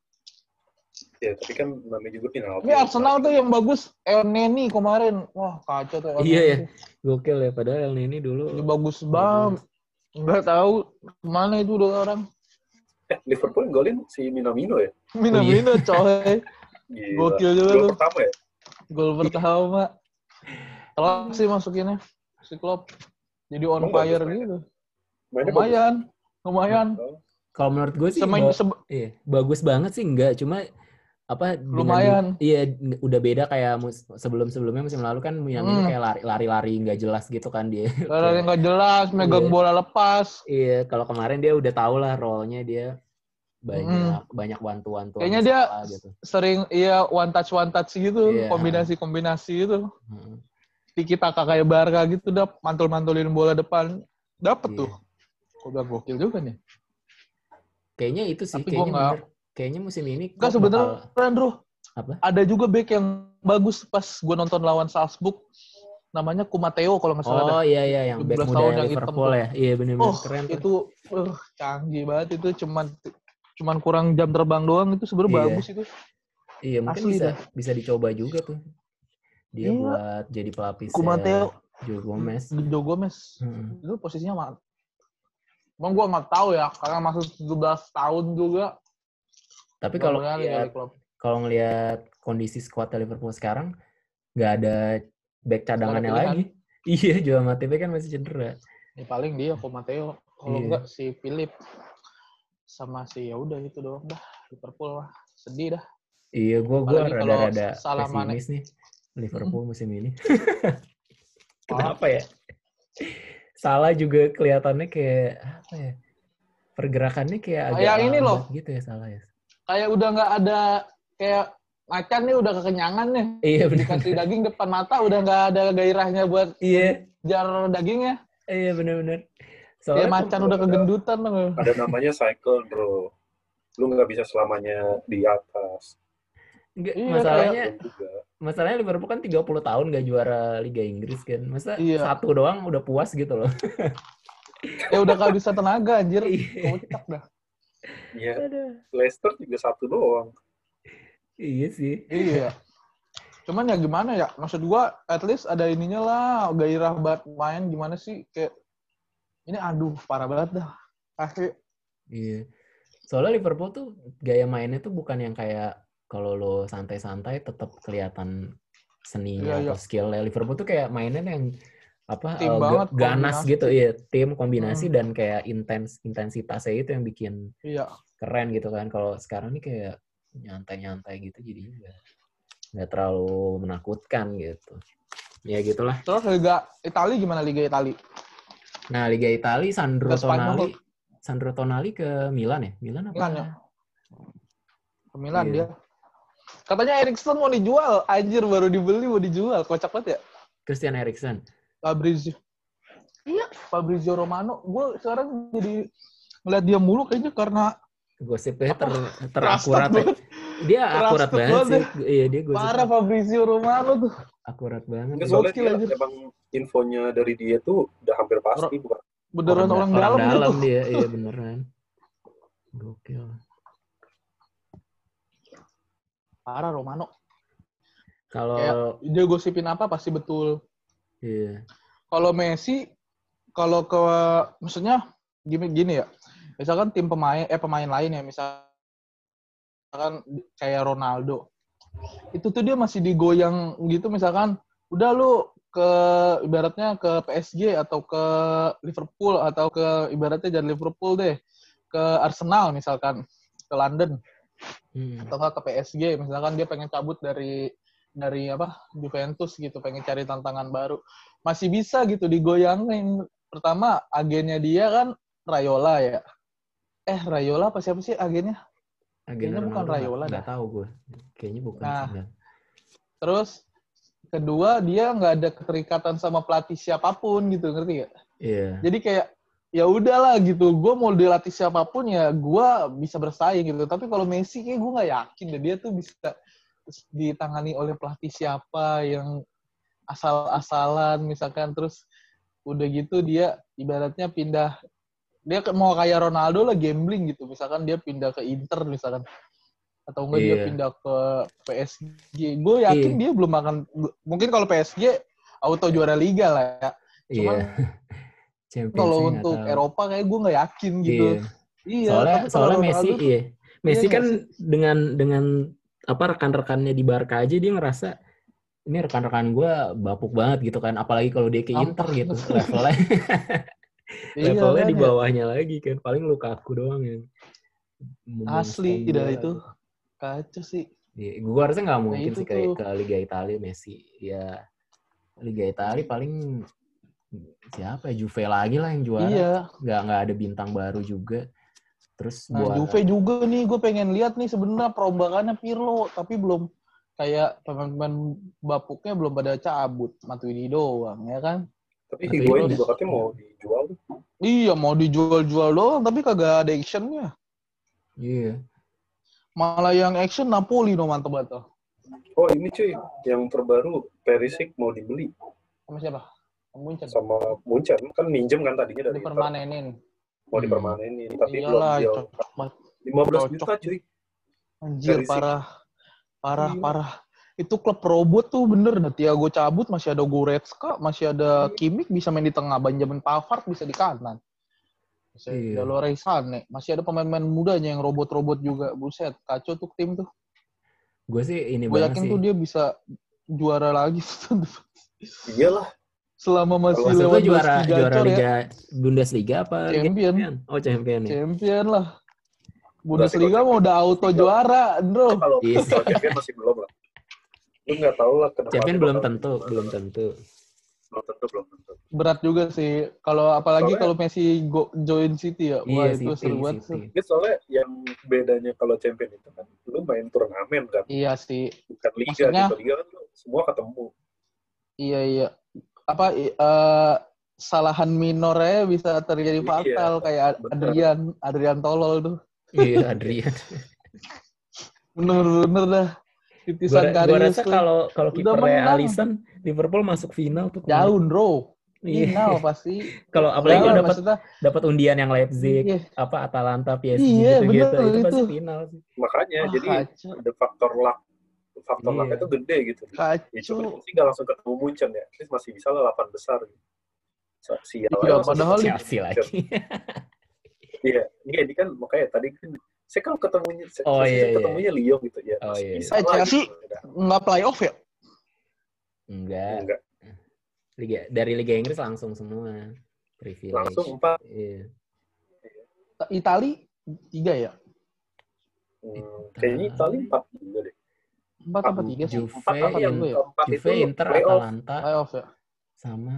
Ya tapi kan namanya juga final. Ini Arsenal tuh yang bagus El Neni kemarin. Wah, kacau tuh El Iya, Neni ya. Gokil ya padahal El Nini dulu. Ini bagus banget. Nggak tahu ke mana itu udah orang. Eh, Liverpool yang golin si Minamino ya? Minamino coy. Gila. Gokil juga Gol tuh. pertama ya? Gol pertama. Telak sih masukinnya. Si Klopp. Jadi on Emang bagus fire mainnya? gitu. Mainnya Lumayan. Lumayan. bagus. Kalau menurut gue sih Semain, ba- sebe- iya, bagus banget sih enggak, cuma apa dengan Lumayan. di- iya udah beda kayak mus- sebelum-sebelumnya musim lalu kan Minamino Hmm. kayak lari- lari-lari nggak jelas gitu kan dia. Yang nggak jelas, megang Iya. bola lepas. Iya, kalau kemarin dia udah tau lah role-nya dia banyak banyak bantuan-bantuan Kayaknya dia gitu. sering iya one touch one touch gitu, Iya. kombinasi-kombinasi gitu. Heeh. Tiki taka kayak Barca gitu udah mantul-mantulin bola depan. Dapet Iya. tuh. Gue bilang gokil juga nih. Kayaknya itu sih Tapi kayaknya nggak- bener. Kayaknya musim ini Enggak sebenarnya bakal- Bro. Apa? Ada juga back yang bagus pas gue nonton lawan Salzburg. Namanya Kumateo kalau nggak salah. Oh iya iya yang back 17 muda tahun yang Liverpool hitam ya. Iya benar-benar Oh, keren tuh. itu uh, canggih banget itu cuman cuman kurang jam terbang doang itu sebenarnya Iya. bagus itu. Iya mungkin asli bisa dah. bisa dicoba juga tuh. Dia Iya. buat jadi pelapis Kumateo, Joe Gomez. Joe Gomez. Heeh. Itu posisinya mana? Emang gue nggak tahu ya, karena masih 17 tahun juga. Tapi kalau ngeliat, klub. kalau ngelihat kondisi skuad Liverpool sekarang nggak ada back cadangannya lagi. Iya, Joao Matip kan masih cedera. Ya, paling dia Kumateo. Kalau Iya. enggak si Philip sama si ya udah itu doang dah Liverpool lah. Sedih dah. Iya, gua gua Apalagi kalau rada-rada pesimis nih Liverpool musim ini. Kenapa ya? Salah juga kelihatannya kayak apa ya? Pergerakannya kayak agak Kayak ini loh. gitu ya salah ya. Kayak udah nggak ada kayak macan nih udah kekenyangan nih. Iya benar. Dikasih daging depan mata udah nggak ada gairahnya buat Iya, jar dagingnya. iya benar-benar. Kayak Soalnya macan udah kegendutan loh. Ada namanya cycle, bro. Lu nggak bisa selamanya di atas. Nggak, Iya, masalahnya masalahnya Liverpool kan 30 tahun gak juara Liga Inggris kan. Masa Iya. satu doang udah puas gitu loh. Ya udah nggak bisa tenaga anjir. Iya. Kocak dah. Iya, Aduh. Leicester juga satu doang. Iya sih. Iya. Cuman ya gimana ya? Maksud gua at least ada ininya lah, gairah banget main gimana sih kayak ini aduh parah banget dah. Asli. Iya. Soalnya Liverpool tuh gaya mainnya tuh bukan yang kayak kalau lo santai-santai tetap kelihatan seninya Iya, atau skillnya. Liverpool tuh kayak mainnya yang apa Tim ga- banget, ganas kombinasi. gitu iya tim kombinasi Hmm. dan kayak intens intensitasnya itu yang bikin Iya. keren gitu kan kalau sekarang nih kayak nyantai-nyantai gitu jadi nggak terlalu menakutkan gitu ya gitulah Terus Liga Italia gimana Liga Italia? nah Liga Italia Sandro. Tonali Sandro Tonali ke Milan ya Milan apa Milan ya? Ke Milan Iya. dia. Katanya Erikson mau dijual, anjir baru dibeli mau dijual. Kocak banget ya. Christian Eriksen Fabrizio. Iya, Fabrizio Romano. Gue sekarang jadi ngeliat dia mulu kayaknya karena gosipnya ter, terakurat ya. Dia akurat banget banget sih. Iya, dia gosip Parah Fabrizio Romano tuh. akurat banget. Enggak, Gokil soalnya dia anjir. emang infonya dari dia tuh udah hampir pasti, bukan? Beneran orang, dalam, gitu. dia, iya beneran. Gokil. Parah Romano. Kalau Dia gosipin apa pasti betul. iya. Kalau Messi, kalau ke maksudnya gini gini ya. Misalkan tim pemain eh pemain lain ya, misalkan kayak Ronaldo. Itu tuh dia masih digoyang gitu misalkan udah lu ke ibaratnya ke PSG atau ke Liverpool atau ke ibaratnya dari Liverpool deh ke Arsenal misalkan ke London Hmm. atau nggak ke PSG misalkan dia pengen cabut dari dari apa Juventus gitu pengen cari tantangan baru masih bisa gitu digoyangin pertama agennya dia kan Rayola ya eh Rayola apa siapa sih agennya Agen Kayaknya bukan Ronaldo nggak- tahu gue. Kayaknya bukan. Nah. terus kedua dia nggak ada keterikatan sama pelatih siapa pun gitu ngerti gak Iya. jadi kayak ya udahlah gitu. Gue mau dilatih siapa pun ya gue bisa bersaing gitu. Tapi kalau Messi kayak gue nggak yakin deh dia tuh bisa ditangani oleh pelatih siapa yang asal-asalan misalkan. Terus udah gitu dia ibaratnya pindah dia mau kayak Ronaldo lah gambling gitu. Misalkan dia pindah ke Inter misalkan. Atau enggak dia Iya. pindah ke PSG gue yakin Iya. dia belum akan mungkin kalau PSG auto juara liga lah ya. Iya. Cuman Champions kalau untuk tahu. Eropa kayak gue nggak yakin gitu. Iya. Iya, soalnya soalnya Ronaldo Messi iya Messi nggak kan dengan dengan apa rekan-rekannya di Barca aja dia ngerasa ini rekan-rekan gue bapuk banget gitu kan apalagi kalau dia ke Inter Sampah. gitu levelnya Iya levelnya kan di ya. bawahnya lagi kan paling Lukaku doang yang Asli bola. itu. Kacau sih. Iya, gua rasa nggak mungkin Nah, sih tuh. ke Liga Italia Messi. Ya Liga Italia paling siapa ya Juve lagi lah yang juara. Iya. Nggak nggak ada bintang baru juga. Terus Nah, buat Juve juga nih, gue pengen lihat nih sebenarnya perombakannya Pirlo, tapi belum kayak pemain-pemain bapuknya belum pada cabut, Matuidi doang, ya kan? Tapi Higuain juga katanya mau dijual. Iya, mau dijual-jual doang, tapi kagak ada actionnya. Iya. Malah yang action Napoli no mantep banget. Oh ini cuy, yang terbaru Perisic mau dibeli Sama siapa? Munchen. sama Munchen kan minjem kan tadinya dari Inter. Dipermanenin. mau Hmm. dipermanenin tapi Iyalah, belum deal. cocok banget. 15 cocok. juta cuy. Anjir, Perisic. parah. Parah, Iya. parah. Itu klub robot tuh bener. Nah, Thiago cabut, masih ada Goretzka, masih ada Kimmich bisa main di tengah. Benjamin Pavard bisa di kanan. Masih Iya. ada Sané. Masih ada pemain-pemain mudanya yang robot-robot juga. Buset, kacau tuh tim tuh. Gue sih ini Gue banget yakin sih. tuh dia bisa juara lagi. Iyalah, Selama masih Maksud lewat juara juara ya. Liga Bundesliga apa Liga Champion. Champion? Oh champion ya. Champion lah. Bundesliga mau udah auto juara, bro. kalau Iya. kalau champion masih belum lah. Lu nggak tahu lah ke depan Champion belum tentu, belum tentu. Belum tentu, belum tentu. Berat juga sih. Kalau apalagi kalau Messi go, join City ya. Wah, Iya itu City, seru banget. Ini soalnya yang bedanya kalau champion itu kan, lu main turnamen kan, Iya sih. bukan liga Maksudnya- gitu. Liga kan lu semua ketemu. Iya iya. Apa i- eh, kesalahan minornya bisa terjadi Iya, fatal kayak bener. Adrian, Adrian tolol tuh. Iya Adrian. Bener-bener dah. Titisan Gua, gua rasa kalau kalau kipernya. Alisson Liverpool masuk final tuh. jauh, bro. Iya. Final pasti. Kalau apalagi kalau dapat dapat undian yang Leipzig, iya. apa Atalanta, PSG Iya, gitu-gitu, bener, itu pasti itu. final sih. Makanya, Wah, jadi kacau. ada faktor luck. Faktor Iya. luck itu gede gitu. Ya cuma Kacau. sih nggak langsung ketemu Munchen ya. Least masih bisa lah 8 besar. Gitu. Sa- Sial Iya, padahal Chelsea lagi. Iya, iya ini kan makanya tadi kan saya kalau ketemunya saya, Oh, saya iya, iya. ketemunya Lyon gitu ya. Oh, masih iya, bisa iya. Eh, lah Chelsea- gitu. Nggak playoff ya? Enggak. Enggak. Liga dari Liga Inggris langsung semua. Privilege. Langsung empat. Iya. Itali tiga ya? Hmm, kayaknya Itali 4 juga deh. Empat apa tiga sih? Juve, Empat apa yang ya? Juve, Inter, playoff. Atalanta, Playoff ya? sama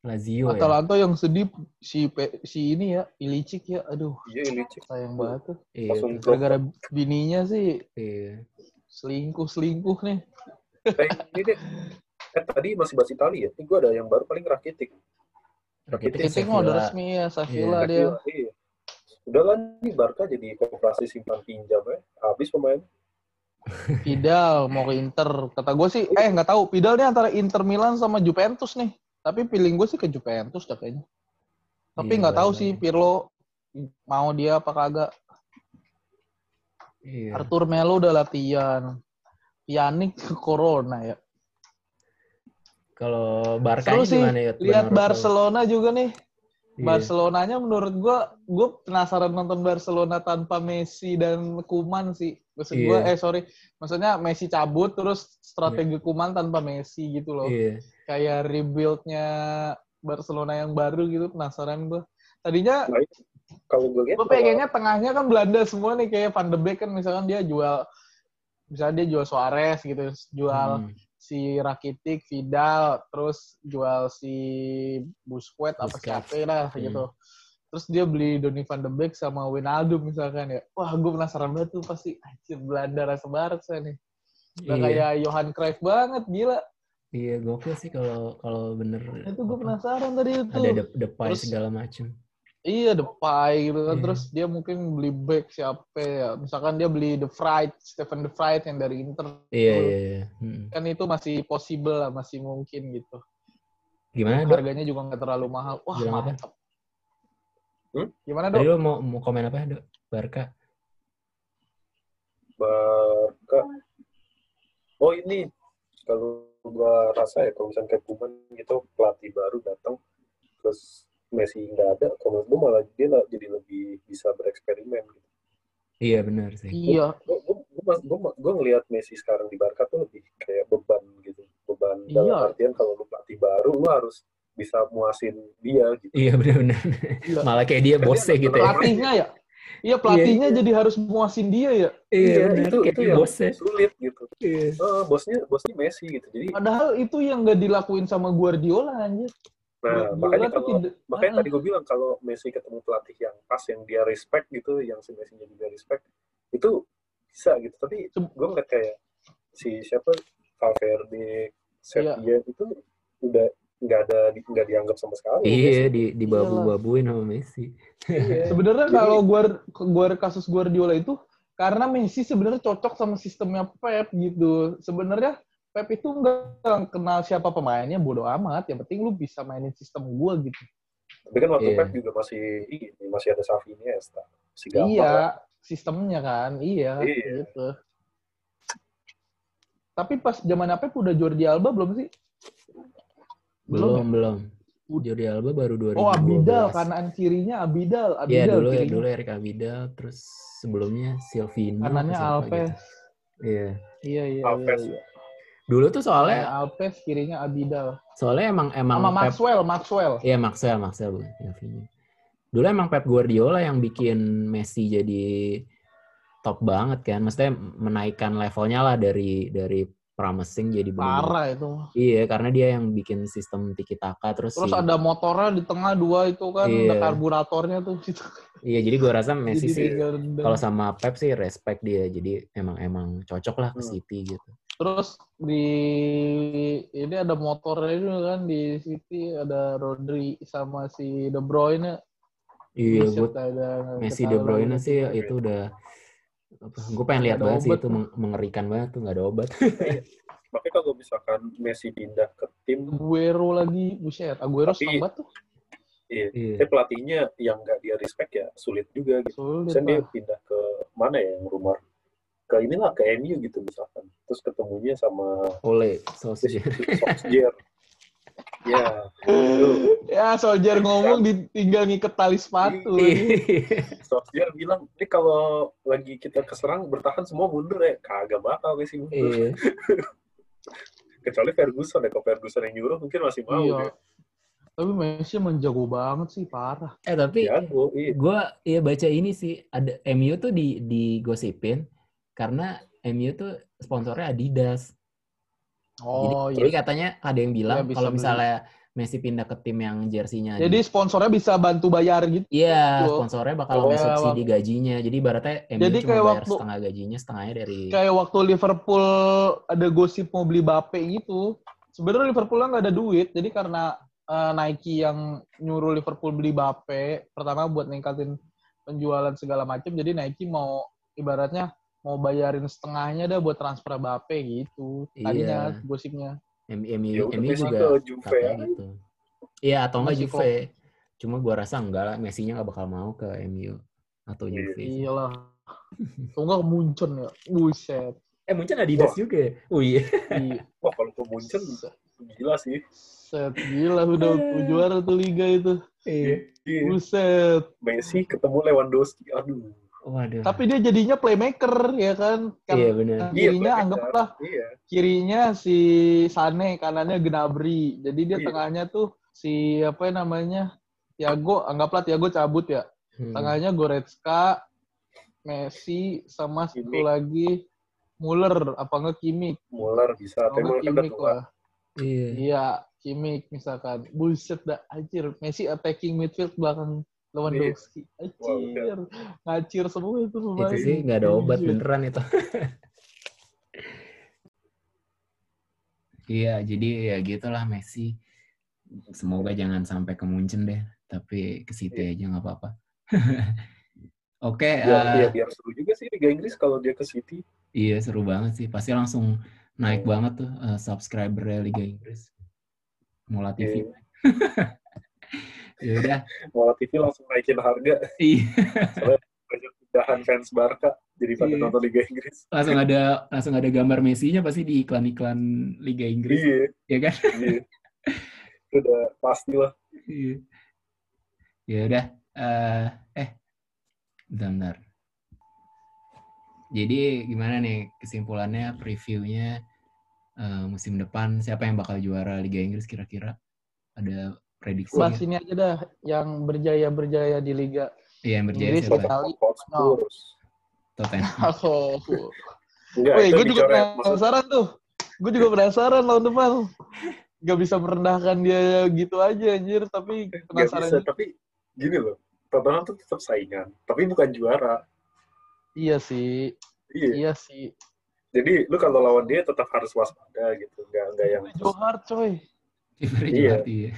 Lazio ya. Atalanta yang sedih si si ini ya, Ilicic ya. Aduh, Iya sayang banget tuh. Iya. Gara-gara bininya sih Iya. selingkuh-selingkuh nih. Eh, ini deh. Eh tadi masih bahas Itali ya. Ini gue ada yang baru paling Rakitic. Rakitic Titik Sevilla. mah udah resmi ya, Iya. dia. Iya. Udah lah nih Barca jadi kooperasi simpan pinjam ya. Habis pemain. Vidal mau ke Inter. Kata gue sih, eh nggak tahu. Vidal nih antara Inter Milan sama Juventus nih. Tapi feeling gue sih ke Juventus dah kayaknya. Tapi Iya, nggak tahu bener. sih Pirlo mau dia apa kagak. Iya. Arthur Melo udah latihan. Pjanic ke Corona ya. Kalau Barca gimana ya? Lihat? Barcelona juga nih. Iya. Barcelonanya menurut gue, gue penasaran nonton Barcelona tanpa Messi dan Kuman sih. Maksud gue, Iya. eh sorry, maksudnya Messi cabut terus strategi Kuman tanpa Messi gitu loh. Iya. Kayak rebuild-nya Barcelona yang baru gitu, penasaran gue. Tadinya kalau gue lihat gue pengennya tengahnya kan Belanda semua nih kayak Van de Beek kan misalkan dia jual, misalnya dia jual Suarez gitu, jual Hmm. Si Rakitic, Vidal, terus jual si Busquets apa siapa lah Hmm. gitu. Terus dia beli Donny van de Beek sama Wijnaldum misalkan ya. Wah, gue penasaran banget tuh pasti anjir Belanda rasa Barca nih. Udah Iya. kayak Johan Cruyff banget, gila. Iya, gokil sih kalau kalau bener Itu gue penasaran tadi itu. ada de Depay Terus- segala macem. Iya, Depay gitu kan. Iya. Terus dia mungkin beli back siapa ya. Misalkan dia beli The Fright, Stephen The Fright yang dari Inter. Iya, iya, iya. Hmm. Kan itu masih possible lah, masih mungkin gitu. Gimana, Dok? Harganya juga nggak terlalu mahal. Wah, apa? mantap. Hmm? Gimana, Dok? lo mau mau komen apa, Dok? Barca. Barca. Oh ini kalau gua rasa ya kalau misalnya kayak Kuman gitu pelatih baru datang terus Messi nggak ada, kalau gue malah dia lah jadi lebih bisa bereksperimen. Gitu. Iya benar sih. Iya. Gue gue gue gue ngelihat Messi sekarang di Barca tuh lebih kayak beban gitu, beban Iya. dalam artian kalau lu pelatih baru lu harus bisa muasin dia gitu. Iya benar-benar. Iya. Malah kayak dia bosnya gitu ya. Pelatihnya ya. Iya pelatihnya jadi harus muasin dia ya. Iya benar. itu Kayak itu yang bosnya. sulit gitu. Iya. Eh, bosnya bosnya Messi gitu. Jadi Padahal itu yang nggak dilakuin sama Guardiola anjir. Nah makanya kalau tidak- makanya Ah, tadi gue bilang kalau Messi ketemu pelatih yang pas yang dia respect gitu, yang si Messi juga respect itu bisa gitu. Tapi gue ngeliat kayak si siapa Valverde, Sevilla itu udah nggak ada di- nggak dianggap sama sekali. Iya di di babu-babuin sama Messi. Iya. Sebenarnya Jadi- kalau Guar Guar kasus Guardiola itu karena Messi sebenarnya cocok sama sistemnya Pep gitu. Sebenarnya Pep itu nggak kenal siapa pemainnya, bodoh amat. Yang penting lu bisa mainin sistem gua gitu. Tapi kan waktu Iya. Pep juga masih ini masih ada Xavi Iniesta. Gampang iya, lah. sistemnya kan, iya, Iya. gitu. Tapi pas zaman Pep udah Jordi Alba belum sih? Belum ya? belum. Jordi Alba baru 2012. Oh Abidal, kanan kirinya Abidal, Iya Abidal dulu ya kirinya. dulu Erik Abidal terus sebelumnya Silvino. kanannya siapa Alves. gitu. Iya. Iya iya. Alves. iya, iya. Dulu tuh soalnya Alves, kirinya Abidal. soalnya emang emang Sama Pep Maxwell, Maxwell. Iya Maxwell, Maxwell bukan Silvino. Dulu emang Pep Guardiola yang bikin Messi jadi top banget kan. Maksudnya menaikkan levelnya lah dari dari promising jadi bener-bener- Parah itu. Iya, karena dia yang bikin sistem tiki taka terus, Terus si- ada motornya di tengah dua itu kan, Iya. ada karburatornya tuh. Gitu. Iya, jadi gua rasa Messi Jadi sih kalau sama Pep sih respect dia. Jadi emang emang cocok lah ke Hmm. City gitu. Terus di ini ada motornya juga kan di City ada Rodri sama si De Bruyne. Iya, gue Messi De Bruyne sih itu udah gue pengen lihat banget sih itu mengerikan banget tuh nggak ada obat. Makanya kalau misalkan Messi pindah ke tim, Aguero lagi, buset. Aguero Tapi- banget tuh. iya, Iya. tapi pelatihnya yang nggak dia respect ya sulit juga gitu. Sulit Misalnya dia pindah ke mana ya yang rumor ke inilah ke MU gitu misalkan. Terus ketemunya sama Oleh Solskjaer. Ya, Ya, Soldier ngomong ditinggal ngiket tali sepatu. Iya. Solskjaer bilang, ini kalau lagi kita keserang bertahan semua mundur ya, kagak bakal Messi mundur. Iya. Kecuali Ferguson ya, kalau Ferguson yang nyuruh mungkin masih mau Iya. deh. Tapi Messi emang jago banget sih, parah. Eh tapi Jago, iya. gue ya baca ini sih ada MU tuh di digosipin karena MU tuh sponsornya Adidas. Oh, Jadi iya. katanya ada yang bilang bisa kalau beli. misalnya Messi pindah ke tim yang jersinya Jadi sponsornya bisa bantu bayar gitu. Iya, Betul. sponsornya bakal Oh, iya, subsidi gajinya. Jadi ibaratnya MU Jadi cuma kayak bayar waktu- setengah gajinya, setengahnya dari Kayak waktu Liverpool ada gosip mau beli Bape gitu. Sebenarnya Liverpool nggak ada duit, jadi karena eh, Nike yang nyuruh Liverpool beli Bape, pertama buat ningkatin penjualan segala macam, jadi Nike mau ibaratnya mau bayarin setengahnya dah buat transfer Bape gitu. Tadinya Iya. gosipnya. MU, MU, Ya MU juga ke Juve ya. gitu. Iya atau enggak Juve. Cuma gua rasa enggak lah, Messi-nya nggak bakal mau ke MU atau Iya. Juve. sih. Iyalah. Tuh nggak muncul ya. Buset. Eh Munchen Adidas Wah. juga ya? Oh iya. Iya. Wah, kalau ke Munchen gila sih. Set gila udah juara tuh liga itu. Iya. Iya. Buset. Messi ketemu Lewandowski. Aduh. Waduh. Tapi dia jadinya playmaker ya kan. kan Iya benar. Iya, kirinya playmaker. anggaplah Iya. kirinya si Sane, kanannya Gnabry. Jadi dia Iya. tengahnya tuh si apa namanya? Tiago, anggaplah Tiago cabut ya. Hmm. Tengahnya Goretzka, Messi sama satu lagi Muller apa enggak Kimmich. Muller bisa. Tapi Muller kan tua. lah. Iya. Iya, Kimmich misalkan. Buset dah, anjir. Messi attacking midfield belakang Lewandowski. Anjir. Ngacir semua itu pemain. Itu sih nggak ada obat Anjir. beneran itu. Iya, jadi ya gitulah Messi. Semoga jangan sampai ke Munchen deh, tapi ke City Iya. aja nggak apa-apa. Oke, Biar, eh, iya, biar seru juga sih Liga Inggris kalau dia ke City. iya seru banget sih. Pasti langsung naik banget tuh eh, subscriber Liga Inggris. Mola TV. Iya. ya udah. Mola TV langsung naikin harga. Iya. Pindahan fans Barca jadi pada Iya. nonton Liga Inggris. langsung ada langsung ada gambar Messi-nya pasti di iklan-iklan Liga Inggris, Iya. ya kan? Iya. Itu udah pasti lah. Iya. Ya udah. eh eh, bentar, bentar. Jadi gimana nih kesimpulannya, previewnya eh, musim depan siapa yang bakal juara Liga Inggris kira-kira? Ada prediksi? Bahas nggak? ini aja dah yang berjaya-berjaya di liga. Iya, yang berjaya Inggris siapa? Itali. Hotspurs. Tottenham. Oh. Enggak, Wih, gue juga penasaran tuh. Gue juga penasaran tahun depan. Gak bisa merendahkan dia gitu aja anjir, tapi nggak penasaran bisa, juga. tapi gini loh. Tottenham tuh tetap saingan, tapi bukan juara. Iya sih, Iya. iya sih. Jadi lu kalau lawan dia tetap harus waspada gitu. Enggak enggak yang Johar coy. Kipernya Iya. Ya.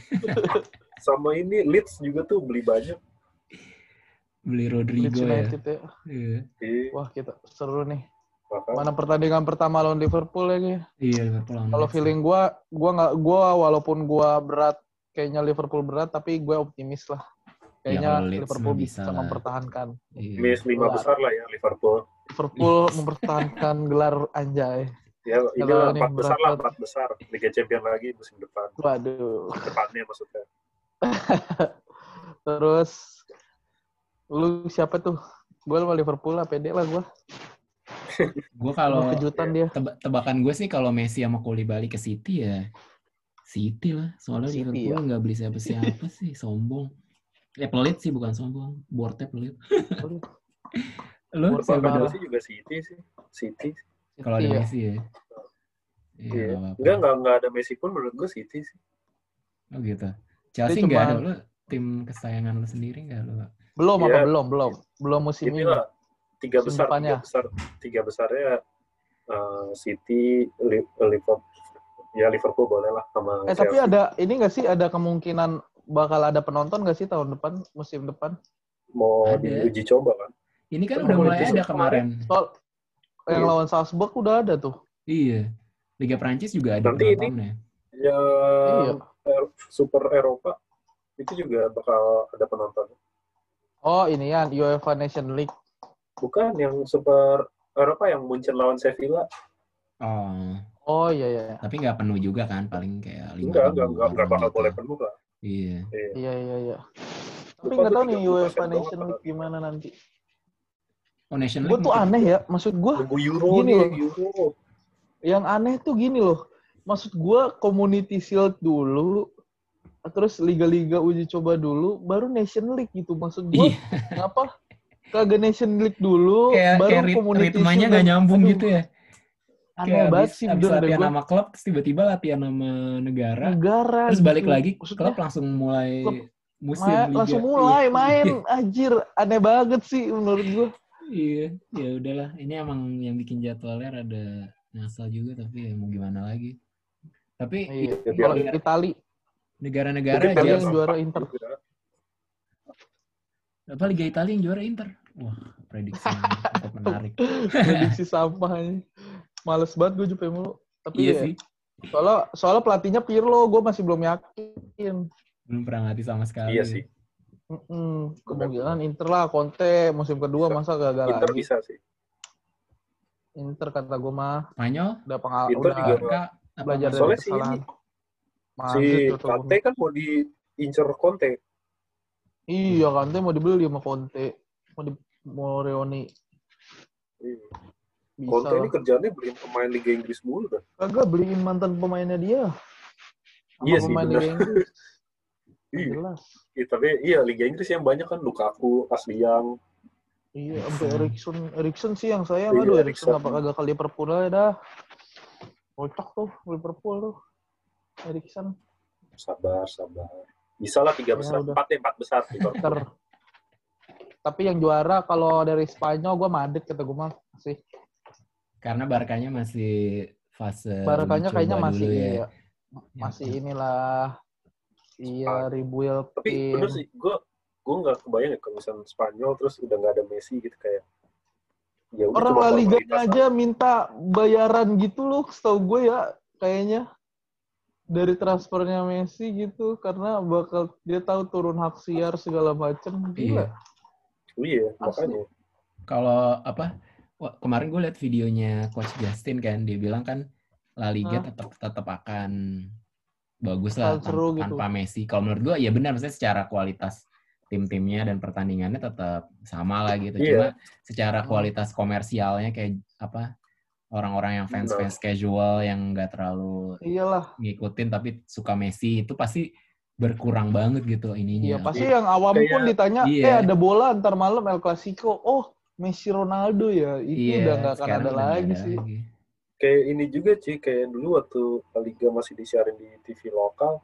sama ini Leeds juga tuh beli banyak. Beli Leeds Rodrigo ya. Ya. Iya, Iya, Wah kita seru nih. makanya. Mana pertandingan pertama lawan Liverpool lagi. Iya, Liverpool Kalau feeling gue, gue nggak, gue walaupun gue berat, kayaknya Liverpool berat, tapi gue optimis lah. Ya, Kayaknya Leeds Liverpool bisa, bisa lah. mempertahankan. Iya. Miss lima besar lah ya Liverpool. Liverpool mempertahankan gelar anjay. Ya ini lah empat besar lah empat besar. Liga Champion lagi musim depan. Waduh. Depannya maksudnya. Terus lu siapa tuh? Gue sama Liverpool lah, pede lah gue. Gue kalau kejutan dia. teba- tebakan gue sih kalau Messi sama Koulibaly ke City ya City lah. Soalnya City, Liverpool ya. nggak beli siapa-siapa sih, sombong. Eh pelit sih bukan sombong, borte pelit. Lu siapa juga City sih. City. Kalau ada Iya. Messi ya? Iya, Iya. nggak apa-apa. Enggak enggak enggak ada Messi pun menurut gue City sih. Oh gitu. Chelsea Dia nggak ada lu tim kesayangan lu sendiri nggak lu? Belum Iya. apa belum? Belum. Belum musim ini. Inilah tiga besar, tiga besar, tiga besarnya eh, City, Li- Liverpool, ya Liverpool boleh lah sama Eh tapi ada ini nggak sih ada kemungkinan bakal ada penonton nggak sih tahun depan musim depan? mau Ada. diuji coba kan? Ini kan udah mulai ada kemarin. kemarin. Soal yang Iya. lawan Salzburg udah ada tuh. Iya. Liga Prancis juga ada Nanti ini- penontonnya. Yang Iya. Er- Super Eropa itu juga bakal ada penonton. Oh ini ya UEFA Nation League. Bukan yang Super Eropa yang Munchen lawan Sevilla. Oh, Oh iya iya. tapi nggak penuh juga kan, paling kayak lima Enggak, enggak, enggak, enggak bakal gitu. boleh penuh lah. Iya. Iya. Iya iya iya. Tapi nggak tahu nih 30% UEFA Nation. League gimana nanti. Oh, Nation Gue tuh aneh ya. Maksud gue Euro Gini loh. Euro. yang aneh tuh gini loh. Maksud gue Community Shield dulu, terus liga-liga uji coba dulu, baru Nation League gitu. Maksud gue Iya, ngapa kagak Nation League dulu, kayak, baru kayak rit- Community ritmenya Shield dan- nyambung Aduh, gitu ya. Aneh Kayak banget abis, sih abis deh latihan gue. sama klub, terus tiba-tiba latihan sama negara, Negara. terus balik gitu. lagi Maksudnya, klub langsung mulai klub musim ma- liga. langsung mulai Iya. main. Anjir, aneh banget sih menurut gue. Iya, ya udahlah. Ini emang yang bikin jadwalnya rada ngasal juga, tapi ya mau gimana lagi. Tapi Iya. Ya, Kalau biar- Itali, negara-negara kalian yang aja, juara Inter. apa Liga Italia yang juara Inter. Wah, prediksi cukup menarik. prediksi sampahnya. Males banget gue jupe mulu. Tapi iya ya, sih, soalnya soalnya pelatihnya Pirlo, gue masih belum yakin. belum pernah ngerti sama sekali. Iya sih. Mm-mm. Kemungkinan Inter lah, Conte musim kedua Bisa. masa gagal Inter lagi. bisa sih. Inter kata gue mah Spanyol, udah pengal Inter udah juga belajar dari Soalnya si kesalahan. ini, Si gua Kante kan mau diincer Conte. Iya Kante mau dibeli sama Conte. Mau di mau Reoni. Iya. Bisa Conte ini lah. kerjaannya beliin pemain Liga Inggris mulu dah. Kagak beliin mantan pemainnya dia. Sama Iya sih, pemain bener. Liga Inggris. Iya. Jelas. Iya, tapi iya Liga Inggris yang banyak kan Lukaku, Asli Yang. Iya, sampai Erikson, Erikson sih yang sayang. Iya, Aduh, Erikson apa kagak ke Liverpool aja dah. Kocak tuh Liverpool tuh. Erikson. Sabar, sabar. Bisa lah tiga Ya, besar, udah. empat ya, empat besar. Inter. Tapi yang juara kalau dari Spanyol gue Madrid kata gue mah sih. karena Barkanya masih fase Barakanya uji kayaknya masih ya. iya, masih inilah iya rebuild Tapi tim. bener sih, gue gue nggak kebayang ya kalau misalnya Spanyol terus udah nggak ada Messi gitu kayak. Ya Orang La Liga aja minta bayaran gitu loh, setahu gue ya kayaknya dari transfernya Messi gitu karena bakal dia tahu turun hak siar segala macam Iya. gila. Iya, Asli. makanya. Kalau apa? Kemarin gue liat videonya Coach Justin kan, dia bilang kan La Liga tetap tetap akan bagus lah seru tanpa, gitu. tanpa Messi. Kalau menurut gue ya benar, maksudnya secara kualitas tim-timnya dan pertandingannya tetap sama lah gitu. Iya. Cuma secara kualitas komersialnya kayak apa orang-orang yang fans-fans casual yang nggak terlalu Iyalah. ngikutin tapi suka Messi itu pasti berkurang banget gitu ininya. Iya, pasti yang awam Kayak- pun ditanya, Iya. eh ada bola ntar malam El Clasico. Oh, Messi Ronaldo ya. Itu Iya, udah nggak akan ada lagi ada sih. lagi. Kayak ini juga sih kayak dulu waktu Liga masih disiarin di TV lokal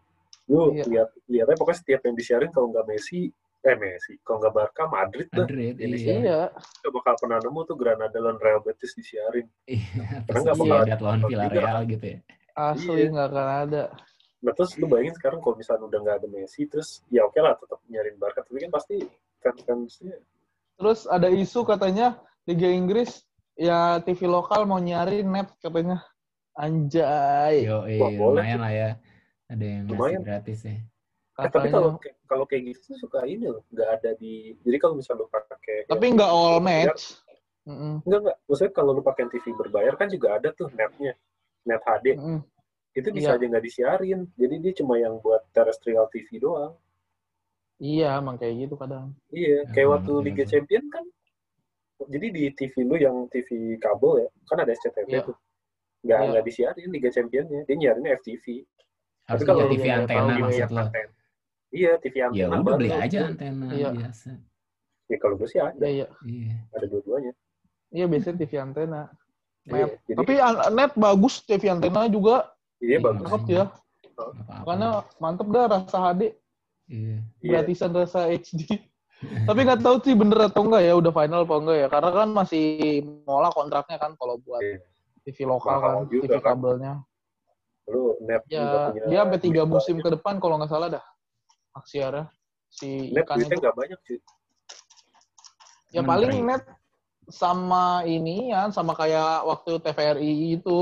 lu Iya. lihat lihatnya pokoknya setiap yang disiarin kalau nggak Messi eh Messi kalau nggak Barca Madrid dah Madrid, Ini iya. Iya. nggak bakal pernah nemu tuh Granada lawan Real Betis disiarin Iya, Karena terus nggak bakal Sociedad lawan ada Villarreal gitu ya. Asli Iya. nggak akan ada. nah terus lu bayangin sekarang kalau misalnya udah nggak ada Messi terus ya oke lah tetap nyariin Barca tapi kan pasti fans-fansnya Terus ada isu katanya Liga Inggris ya TV lokal mau nyari net katanya. Anjay. Yo, Wah, boleh lumayan lah ya. Ada yang Lumayan. gratis ya. Eh, tapi kalau kalau kayak gitu tuh suka ini loh nggak ada di jadi kalau misalnya lu pakai Tapi nggak all match. Mm-mm. Enggak, enggak. Maksudnya kalau lu pakai TV berbayar kan juga ada tuh netnya. Net HD. Mm-mm. Itu bisa Iya. aja nggak disiarin. Jadi dia cuma yang buat terrestrial TV doang. Iya, emang kayak gitu kadang. Iya, Ya, kayak emang waktu iya, Liga Bang. Champion kan. Jadi di TV lu yang TV kabel ya, kan ada SCTV Iya. tuh. Nggak, Iya. nggak disiarin Liga Championnya. Dia nyiarinnya FTV. Harus kalau punya lu- TV antena maksud iya, lo. Antena. Iya, TV Ya antena udah baru. beli aja antena Iya. biasa. Ya kalau gue sih ada, Iya, iya. Iya. ada dua-duanya. Iya, biasanya TV antena. Iya, jadi Tapi net bagus TV antena juga. iya Iya, bagus. Cakep ya. Karena mantep dah rasa HD. Iya. Iya. gratisan rasa HD. Tapi nggak tahu sih bener atau enggak ya udah final apa enggak ya. Karena kan masih mola kontraknya kan kalau buat Iya. TV lokal Mahal kan, TV kan. kabelnya. Lu net juga Ya punya dia sampai tiga musim ke depan kalau nggak salah dah. Aksiara si Net ikan itu. nggak banyak sih. Ya paling keren. net sama ini ya sama kayak waktu TVRI itu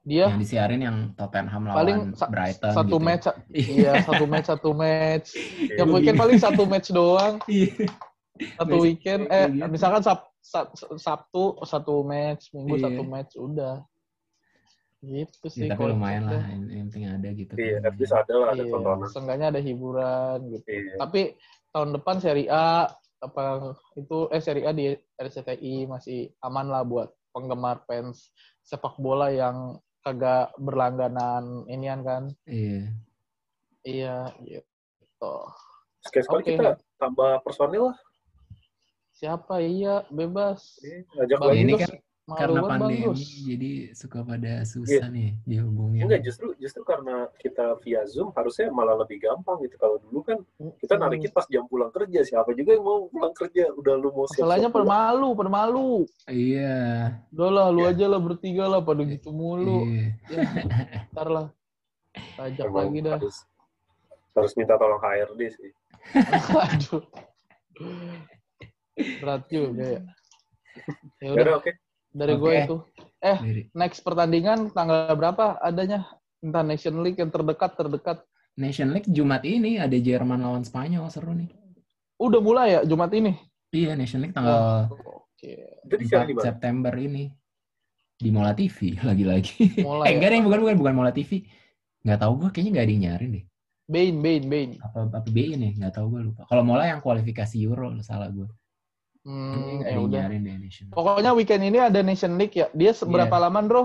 dia Yang disiarin yang Tottenham lawan paling sa- Brighton satu gitu. match Iya. iya satu match satu match Iya. yang weekend paling satu match doang Iya. satu weekend eh misalkan Sab- Sab- Sabtu satu match Minggu Iya. satu match udah gitu sih Ya, tapi lumayan lah, yang penting ada gitu. Iya, kan. at least ada lah, ada Iya, tontonan. seenggaknya ada hiburan gitu Iya. tapi tahun depan Serie A apa itu eh Serie A di RCTI masih aman lah buat penggemar fans sepak bola yang kagak berlangganan inian kan Iya. iya gitu Sekali-sekali Oke. kita tambah personil lah. siapa iya bebas Iya, lagi. ini kan Karena pandemi, jadi suka pada susah nih dihubungin. Enggak, justru justru karena kita via Zoom harusnya malah lebih gampang gitu. Kalau dulu kan kita Hmm. narikin pas jam pulang kerja. Siapa juga yang mau pulang kerja? Udah lu mau siap-siap Masalahnya permalu, permalu. Iya. Udah lah, lu Iya. aja lah bertiga lah, pada gitu mulu. Iya. Ya, ntar lah. Ajak Emang lagi dah. harus, harus minta tolong HRD sih. Aduh. Berat juga ya. Ya Ya udah, udah, oke. dari gue Oke. itu. Dari Next pertandingan tanggal berapa adanya? Entah Nation League yang terdekat, terdekat. Nation League Jumat ini ada Jerman lawan Spanyol seru nih. Udah mulai ya Jumat ini? Iya Nation League tanggal 4 mana? September ini di Mola TV lagi-lagi. Eh ya? enggak deh bukan bukan bukan Mola TV. Nggak tahu gue kayaknya nggak ada yang nyarin deh. Bain, Bain, Bain. Apa apa BI nih nggak tahu gue lupa. Kalau Mola yang kualifikasi Euro salah gue. Hmm, ya yang udah. deh Nation League. Pokoknya weekend ini ada Nation League ya. Dia seberapa Iya. lama, Bro?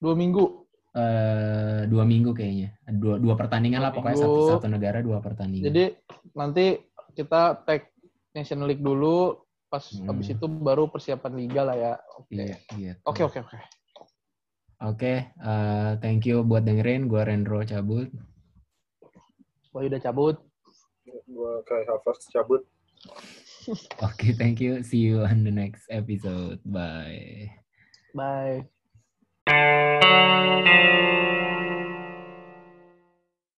Dua minggu. Eh, dua minggu kayaknya. Dua dua pertandingan Dua lah pokoknya minggu. satu satu negara dua pertandingan. Jadi nanti kita tag Nation League dulu, pas Hmm. habis itu baru persiapan liga lah ya. Oke. Iya, gitu. Oke, oke, oke. Oke, eh, thank you buat dengerin. Gua Rendro cabut. Wah, udah cabut. Gua kayak Havertz cabut. Oke, thank you. See you on the next episode. Bye. Bye. Thank you.